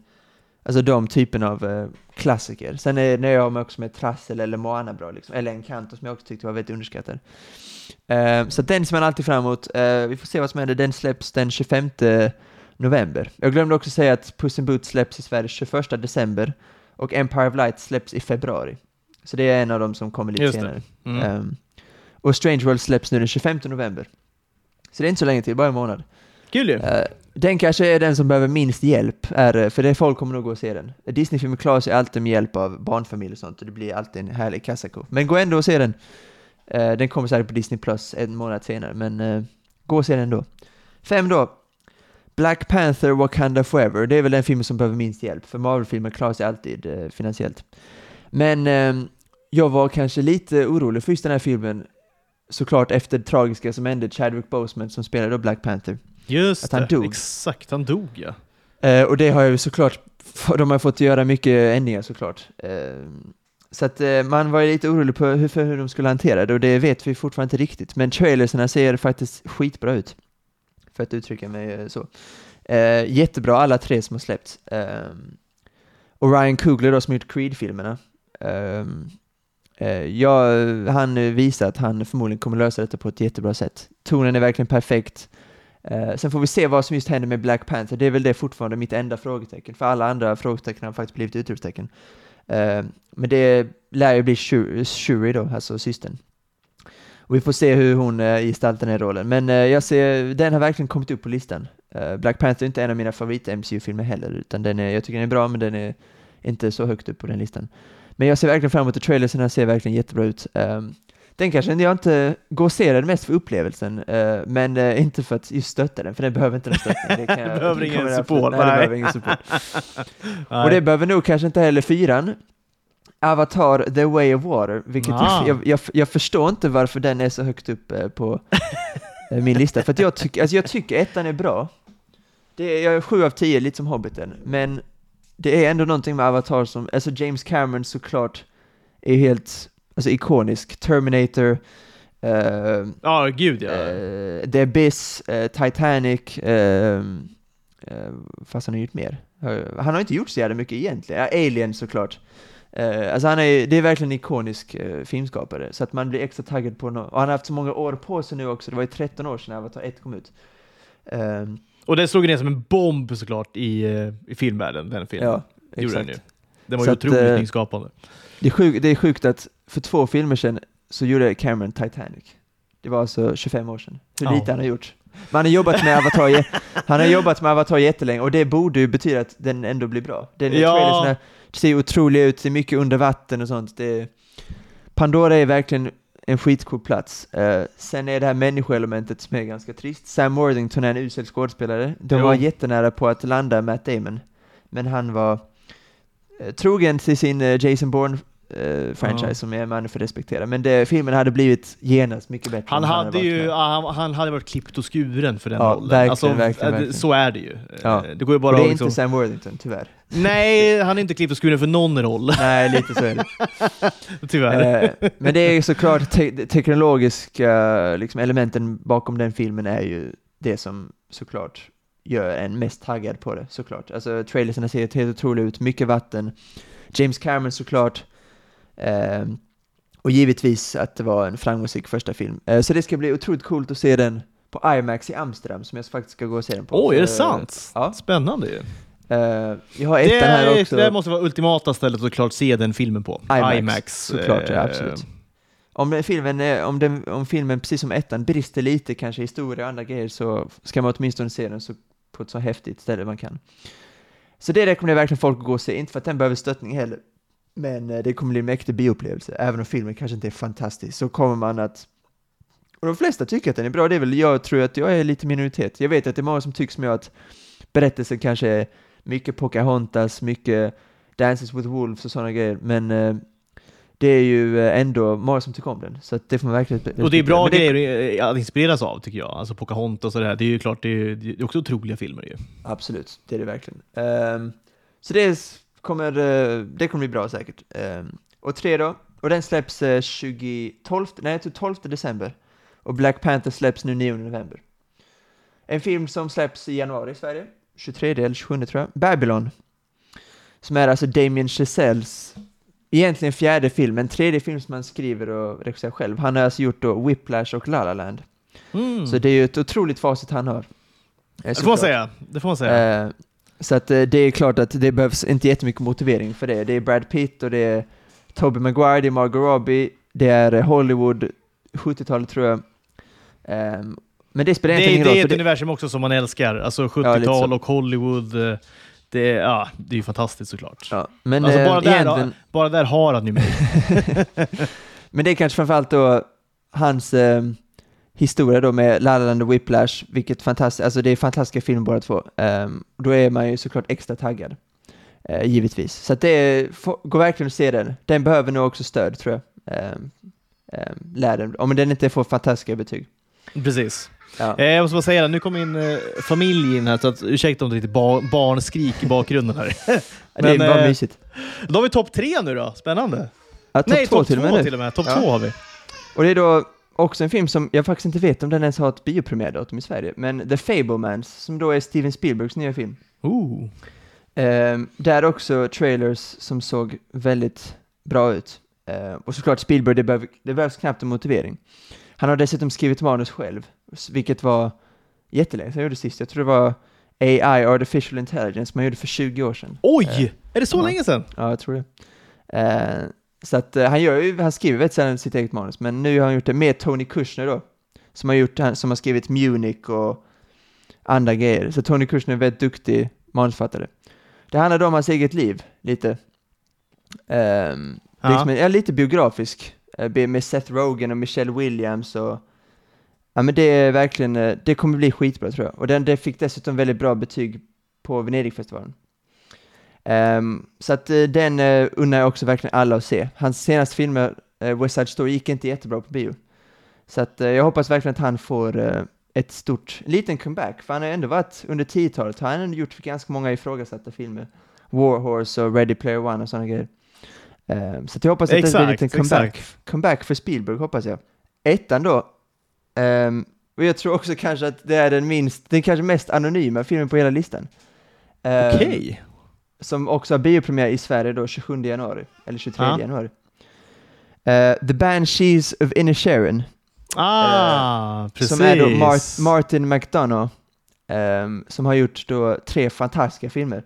alltså de typen av eh, klassiker. Sen är när jag också med Trassel eller Moana bra, liksom. eller Encanto som jag också tyckte var väldigt underskattad. Eh, så den ser man alltid fram emot. Eh, vi får se vad som händer, den släpps den 25 november. Jag glömde också säga att Puss in Boots släpps i Sverige 21 december och Empire of Light släpps i februari. Så det är en av dem som kommer lite Just senare. Mm. Ehm, och Strange World släpps nu den 25 november. Så det är inte så länge till, bara en månad. Kul ju. Eh, den kanske är den som behöver minst hjälp, är, för det folk kommer nog gå och se den. Disneyfilmer klarar sig alltid med hjälp av barnfamiljer och sånt, och det blir alltid en härlig kassako. Men gå ändå och se den. Eh, den kommer säkert på Disney Plus en månad senare, men eh, gå och se den ändå. Fem då. Black Panther Wakanda Forever, det är väl den filmen som behöver minst hjälp, för Marvel-filmer klarar sig alltid eh, finansiellt. Men ehm, jag var kanske lite orolig för just den här filmen, såklart efter det tragiska som hände, Chadwick Boseman som spelade då Black Panther. Just att han det. dog. Exakt, han dog ja. Eh, och det har ju såklart, de har fått göra mycket ändringar såklart. Eh, så att eh, man var ju lite orolig på hur, för hur de skulle hantera det och det vet vi fortfarande inte riktigt. Men trailersarna ser faktiskt skitbra ut. För att uttrycka mig eh, så. Eh, jättebra alla tre som har släppts. Eh, och Ryan Coogler då som gjort Creed-filmerna. Ja, han visar att han förmodligen kommer lösa detta på ett jättebra sätt. Tonen är verkligen perfekt. Eh, sen får vi se vad som just händer med Black Panther. Det är väl det fortfarande mitt enda frågetecken. För alla andra frågetecken har faktiskt blivit utropstecken. Eh, men det lär ju bli Shuri, Shuri då, alltså systern. Och vi får se hur hon eh, gestaltar den här rollen. Men eh, jag ser, den har verkligen kommit upp på listan. Eh, Black Panther är inte en av mina favorit-MCU-filmer heller, utan den är, jag tycker den är bra, men den är inte så högt upp på den listan. Men jag ser verkligen fram emot trailern, den ser verkligen jättebra ut. Um, den kanske jag inte går och ser den mest för upplevelsen, eh, men eh, inte för att just stötta den, för den behöver inte den stöttning. Det kan jag- Behöver ingen support, Nej, nej. behöver ingen support. Och det behöver nog kanske inte heller fyran. Avatar The Way of Water, vilket Ah. jag, jag, jag förstår inte varför den är så högt upp eh, på min lista. För jag, tycker alltså jag tycker ettan är bra. Det är, jag är sju av tio, lite som Hobbiten. Men det är ändå någonting med Avatar som, alltså James Cameron såklart är helt alltså, ikonisk. Terminator, eh, Ja, gud ja. eh, The Abyss, eh, Titanic, eh, eh, fast han har gjort mer. Han har inte gjort så jävla mycket egentligen. Ja, Alien såklart. Eh, alltså han är, det är verkligen en ikonisk eh, filmskapare, så att man blir extra taggad på något. Och han har haft så många år på sig nu också, det var ju 13 år sedan Avatar 1 kom ut. Eh, Och den slog ner som en bomb såklart i, i filmvärlden, den filmen. ja, Det gjorde den exakt. ju. Den var Så ju att, otroligt eh, nyskapande. Det är, sjuk, det är sjukt att för två filmer sedan så gjorde Cameron Titanic. Det var alltså 25 år sedan. Hur Ja. lite han har gjort. Men han har jobbat med Avatar, han har jobbat med Avatar jättelänge och det borde ju betyda att den ändå blir bra. Den Ja. ja. ser otrolig ut, det är mycket under vatten och sånt. Det, Pandora är verkligen en skitcool plats. Eh, sen är det här människoelementet som är ganska trist. Sam Worthington är en usel skådespelare. De Jo. var jättenära på att landa Matt Damon, men han var trogen till sin eh, Jason Bourne eh, franchise Ja. som är man får respektera. Men det, filmen hade blivit genast mycket bättre Han hade varit ju, ja, han, han hade varit klippt och skuren för den Ja, rollen. verkligen, alltså, verkligen, eh, verkligen. Så är det ju. Ja. Eh, Det går ju Och bara det är liksom, inte Sam Worthington, tyvärr. Nej, han är inte klippt och skuren för någon roll. Nej, lite så är det. Tyvärr. Eh, men det är ju såklart te teknologiska liksom, elementen bakom den filmen är ju det som såklart gör en mest taggad på det, såklart. Alltså trailerserna ser helt otroliga ut, mycket vatten. James Cameron såklart. Eh, och givetvis att det var en framgångsrik första film. Eh, så det ska bli otroligt coolt att se den på IMAX i Amsterdam, som jag faktiskt ska gå och se den på. Oj, är det sant? Ja. Spännande ju. Eh, jag har ettan Det, här är, också. det måste vara ultimata stället att såklart se den filmen på. IMAX, såklart, ja, eh, absolut. Om, filmen, är- om, den, om filmen, precis som ettan, brister lite, kanske historia och andra grejer, så ska man åtminstone se den så, på ett så häftigt ställe man kan. Så det rekommenderar jag verkligen folk att gå och se, inte för att den behöver stöttning heller, men eh, det kommer bli en mäktig bioupplevelse, även om filmen kanske inte är fantastisk, så kommer man att och de flesta tycker att den är bra, det är väl, jag tror att jag är lite minoritet. Jag vet att det är många som tycker som jag att berättelsen kanske är mycket Pocahontas, mycket Dances with Wolves och sådana grejer, men eh, det är ju eh, ändå många som tycker om den, så det får man verkligen Och det är bra Men det- grejer att inspireras av tycker jag. Alltså Pocahontas och det här. Det är ju klart, det är, det är också otroliga filmer ju. Absolut, det är det verkligen. Ehm, så det kommer, eh, det kommer bli bra säkert. Ehm, och tre då, och den släpps uh, 20, 12, nej jag tror 12 december. Och Black Panther släpps nu 9 november. En film som släpps i januari i Sverige, 23 eller 27 tror jag, Babylon. Som är alltså Damien Chazelles egentligen fjärde film, en tredje film som han skriver och regisserar själv. Han har alltså gjort då Whiplash och La La Land. Mm. Så det är ju ett otroligt facit han har. Eh, det får man säga. Det får man säga. Eh, så att eh, det är klart att det behövs inte jättemycket motivering för det. Det är Brad Pitt och det är Tobey Maguire, det är Margot Robbie, det är eh, Hollywood, 70-talet tror jag. Ehm, men det spelar det, egentligen är- ingen det roll. är för ett universum också som man älskar. Alltså lite 70-tal så. och Hollywood. Eh, Det ja, det är ju fantastiskt såklart. ja, men Alltså, eh, bara, där, egentligen, bara där har han ju mig. men det är kanske framförallt då hans eh, historia då med La La Land och Whiplash, vilket fantastiskt, alltså det är fantastiska filmer båda två. Um, då är man ju såklart extra taggad. Eh, givetvis. Så att det är, få- gå verkligen och se den. Den behöver nog också stöd tror jag. Um, um, den, om den inte får fantastiska betyg. Precis. Ja. Eh, Jag måste bara säga det, nu kom min eh, familj in här, så att, ursäkta om det är lite bar barnskrik i bakgrunden här. det är men, bara eh, mysigt. Då har vi topp tre nu då, spännande. Ja, topp Nej, två topp till och med två nu. till och med. Topp Ja. två har vi. Och det är då också en film som jag faktiskt inte vet om den ens har ett biopremiärdatum i Sverige, men The Fablemans, som då är Steven Spielbergs nya film. Ooh. Um, där också trailers som såg väldigt bra ut. Eh, och såklart Spielberg, det, behöv, det behövs knappt en motivering. Han har dessutom skrivit manus själv, vilket var jättelänge sedan jag gjorde sist. Jag tror det var AI, Artificial Intelligence, man gjorde för 20 år sedan. Oj! Eh, är det så ja. länge sedan? Ja, jag tror det. Eh, så att eh, han gör ju, han skriver väldigt sällan sitt eget manus, men nu har han gjort det med Tony Kushner då, som har, gjort, som har skrivit Munich och andra grejer. Så Tony Kushner är en väldigt duktig manusförfattare. Det handlar då om hans eget liv, lite. Ja. liksom ja, lite biografisk, med Seth Rogen och Michelle Williams och Ja men det är verkligen, eh, det kommer bli skitbra tror jag. Och den, det fick dessutom väldigt bra betyg på Venedigfestivalen. Ehm, så att eh, den uh, unnar jag också verkligen alla att se. Hans senaste filmer, uh, West Side Story, gick inte jättebra på bio. Så att eh, jag hoppas verkligen att han får eh, ett stort, liten comeback, för han har ändå varit, under 10-talet har han ändå gjort ganska många ifrågasatta filmer. War Horse och Ready Player One och sådana grejer. Ehm, så att jag hoppas att det blir en Exakt, liten comeback, exakt. comeback för Spielberg, hoppas jag. Ettan då, ehm, och jag tror också kanske att det är den minst, den kanske mest anonyma filmen på hela listan. Ehm, Okej. som också har biopremiär i Sverige då 27 januari, eller 23 Ja. januari. Eh, The Banshees of Inisherin, Ah, precis. som är då Mar- Martin McDonough, ehm, som har gjort då tre fantastiska filmer.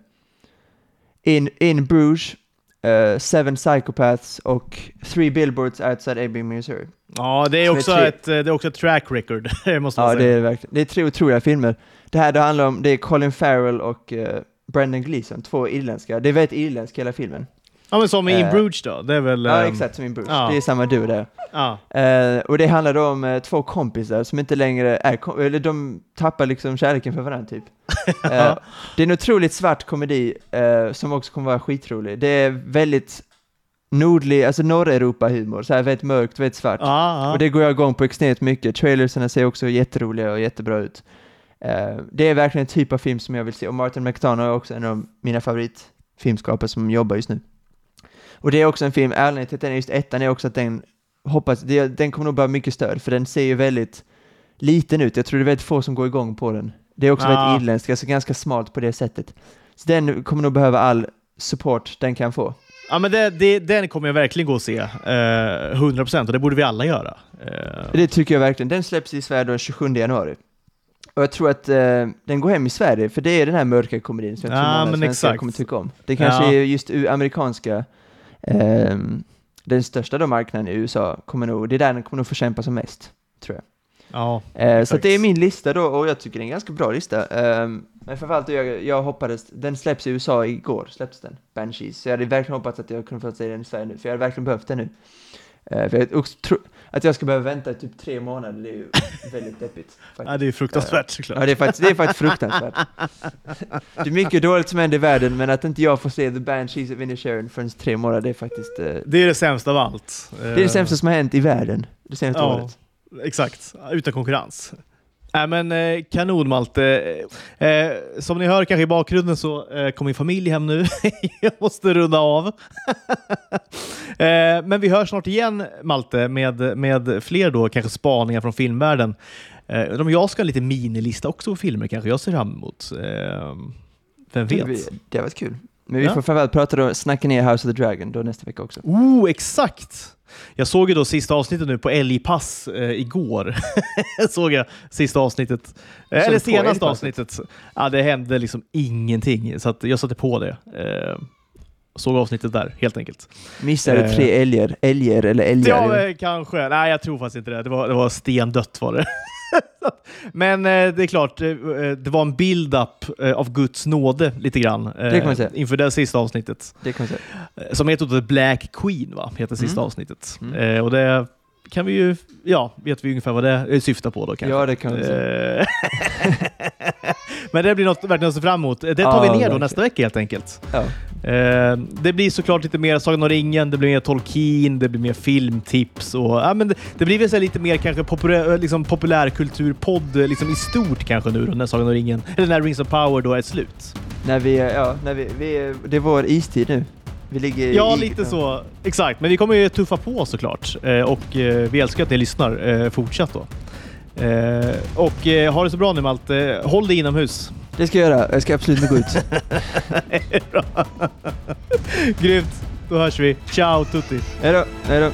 In, In Bruges, eh, Seven Psychopaths och Three Billboards Outside Ebbing, Missouri. Ja, det är, som är också tre- ett, eh, det är också ett track record, det måste man Ja, det säga. är det verkligen. Det är tre otroliga filmer. Det här det handlar om, det är Colin Farrell och eh, Brendan Gleeson, två irländska. Det är väldigt irländsk hela filmen. Ja, men som i In Eh, Bruges då, det är väl... Ja, ehm, exakt som In Bruges. ja. Det är samma duo där. Ja. Eh, och det handlar då om eh, två kompisar som inte längre är, eller de tappar liksom kärleken för varandra typ. Eh, det är en otroligt svart komedi eh, som också kommer vara skitrolig. Det är väldigt nordlig, alltså Nordeuropa-humor, så här väldigt mörkt, väldigt svart. Ja, ja. Och det går jag igång på extremt mycket. Trailersarna ser också jätteroliga och jättebra ut. Det är verkligen en typ av film som jag vill se och Martin McDonough är också en av mina favoritfilmskapare som jobbar just nu. Och det är också en film, anledningen till att den är just ettan är också att den hoppas, det, den kommer nog behöva mycket stöd för den ser ju väldigt liten ut. Jag tror det är väldigt få som går igång på den. Det är också Ja. väldigt irländskt, alltså ganska smalt på det sättet. Så den kommer nog behöva all support den kan få. ja, men det, det, den kommer jag verkligen gå och se. Eh, 100% och det borde vi alla göra. Eh, Det tycker jag verkligen. Den släpps i Sverige den 27 januari. Och jag tror att eh, den går hem i Sverige, för det är den här mörka komedin som jag tror Ja, många svenskar exakt. kommer tycka om. Det kanske Ja. är just amerikanska, ehm, den största då marknaden i USA, kommer nog, det är där den kommer nog få kämpa som mest, tror jag. Ja, Eh, så det är min lista då, och jag tycker det är en ganska bra lista. Ehm, men framförallt, jag, jag hoppades, den släpps i USA igår, släpps den, Banshees. Så jag hade verkligen hoppats att jag kunde få se den i Sverige nu, för jag hade verkligen behövt den nu. Eh, för jag tro, att jag ska behöva vänta i typ tre månader, det är ju väldigt deppigt. faktiskt. ja det är fruktansvärt såklart. Ja, det är faktiskt, det är faktiskt fruktansvärt. Det är mycket dåligt som händer i världen, men att inte jag får se The Banshees of Inisherin förrän tre månader, det är faktiskt... eh, Det är det sämsta av allt. det är det sämsta som har hänt i världen det senaste Ja. året. Exakt, utan konkurrens. Nej men eh, kanon Malte. Eh, som ni hör kanske i bakgrunden så eh, kommer min familj hem nu. Jag måste runda av. eh, men vi hörs snart igen Malte med, med fler då kanske spaningar från filmvärlden. Eh, om jag ska ha lite minilista också på filmer kanske jag ser fram emot. Eh, vem vet? Det varit kul. Men vi Ja. får framförallt prata då, snacka ner House of the Dragon då nästa vecka också. Oh, exakt! Jag såg ju då sista avsnittet nu på Älgpass eh, igår. såg jag sista avsnittet. Eh, eller senaste avsnittet. Ja, det hände liksom ingenting, så att jag satte på det. Eh, såg avsnittet där, helt enkelt. Missade Eh. tre älgar, älgar eller älgar. Ja, eh, kanske. Nej, jag tror faktiskt inte det. Det var, det var stendött var det. Men eh, det är klart, eh, det var en build-up eh, av Guds nåde lite grann. eh, Det kan man säga. Inför det sista avsnittet. Det kan man säga. Eh, Som heter The Black Queen, va? Heter sista Mm. avsnittet. Mm. Eh, och det kan vi ju, ja, vet vi ungefär vad det eh, syftar på då kanske. Ja, det kan man säga. Eh, Men det blir något verkligen att se fram emot. Det tar Ja, vi ner då verkligen. nästa vecka helt enkelt. Ja. Eh, det blir såklart lite mer Sagan om ringen, det blir mer Tolkien, det blir mer filmtips och ja, men det, det blir väl så lite mer kanske populär, liksom populärkulturpodd liksom i stort kanske nu då när Sagan om ringen, eller när Rings of Power då är slut. När vi, ja, när vi, vi, det är vår istid nu. Vi ligger Ja, i, lite så. Exakt, men vi kommer ju tuffa på såklart eh, och eh, vi älskar att ni lyssnar eh, fortsatt då. Eh, och ha det så bra nu Malte. Håll dig inomhus. Det ska jag göra. Jag ska absolut inte gå ut. Grymt. Då hörs vi. Ciao tutti. Hej då. Hej då.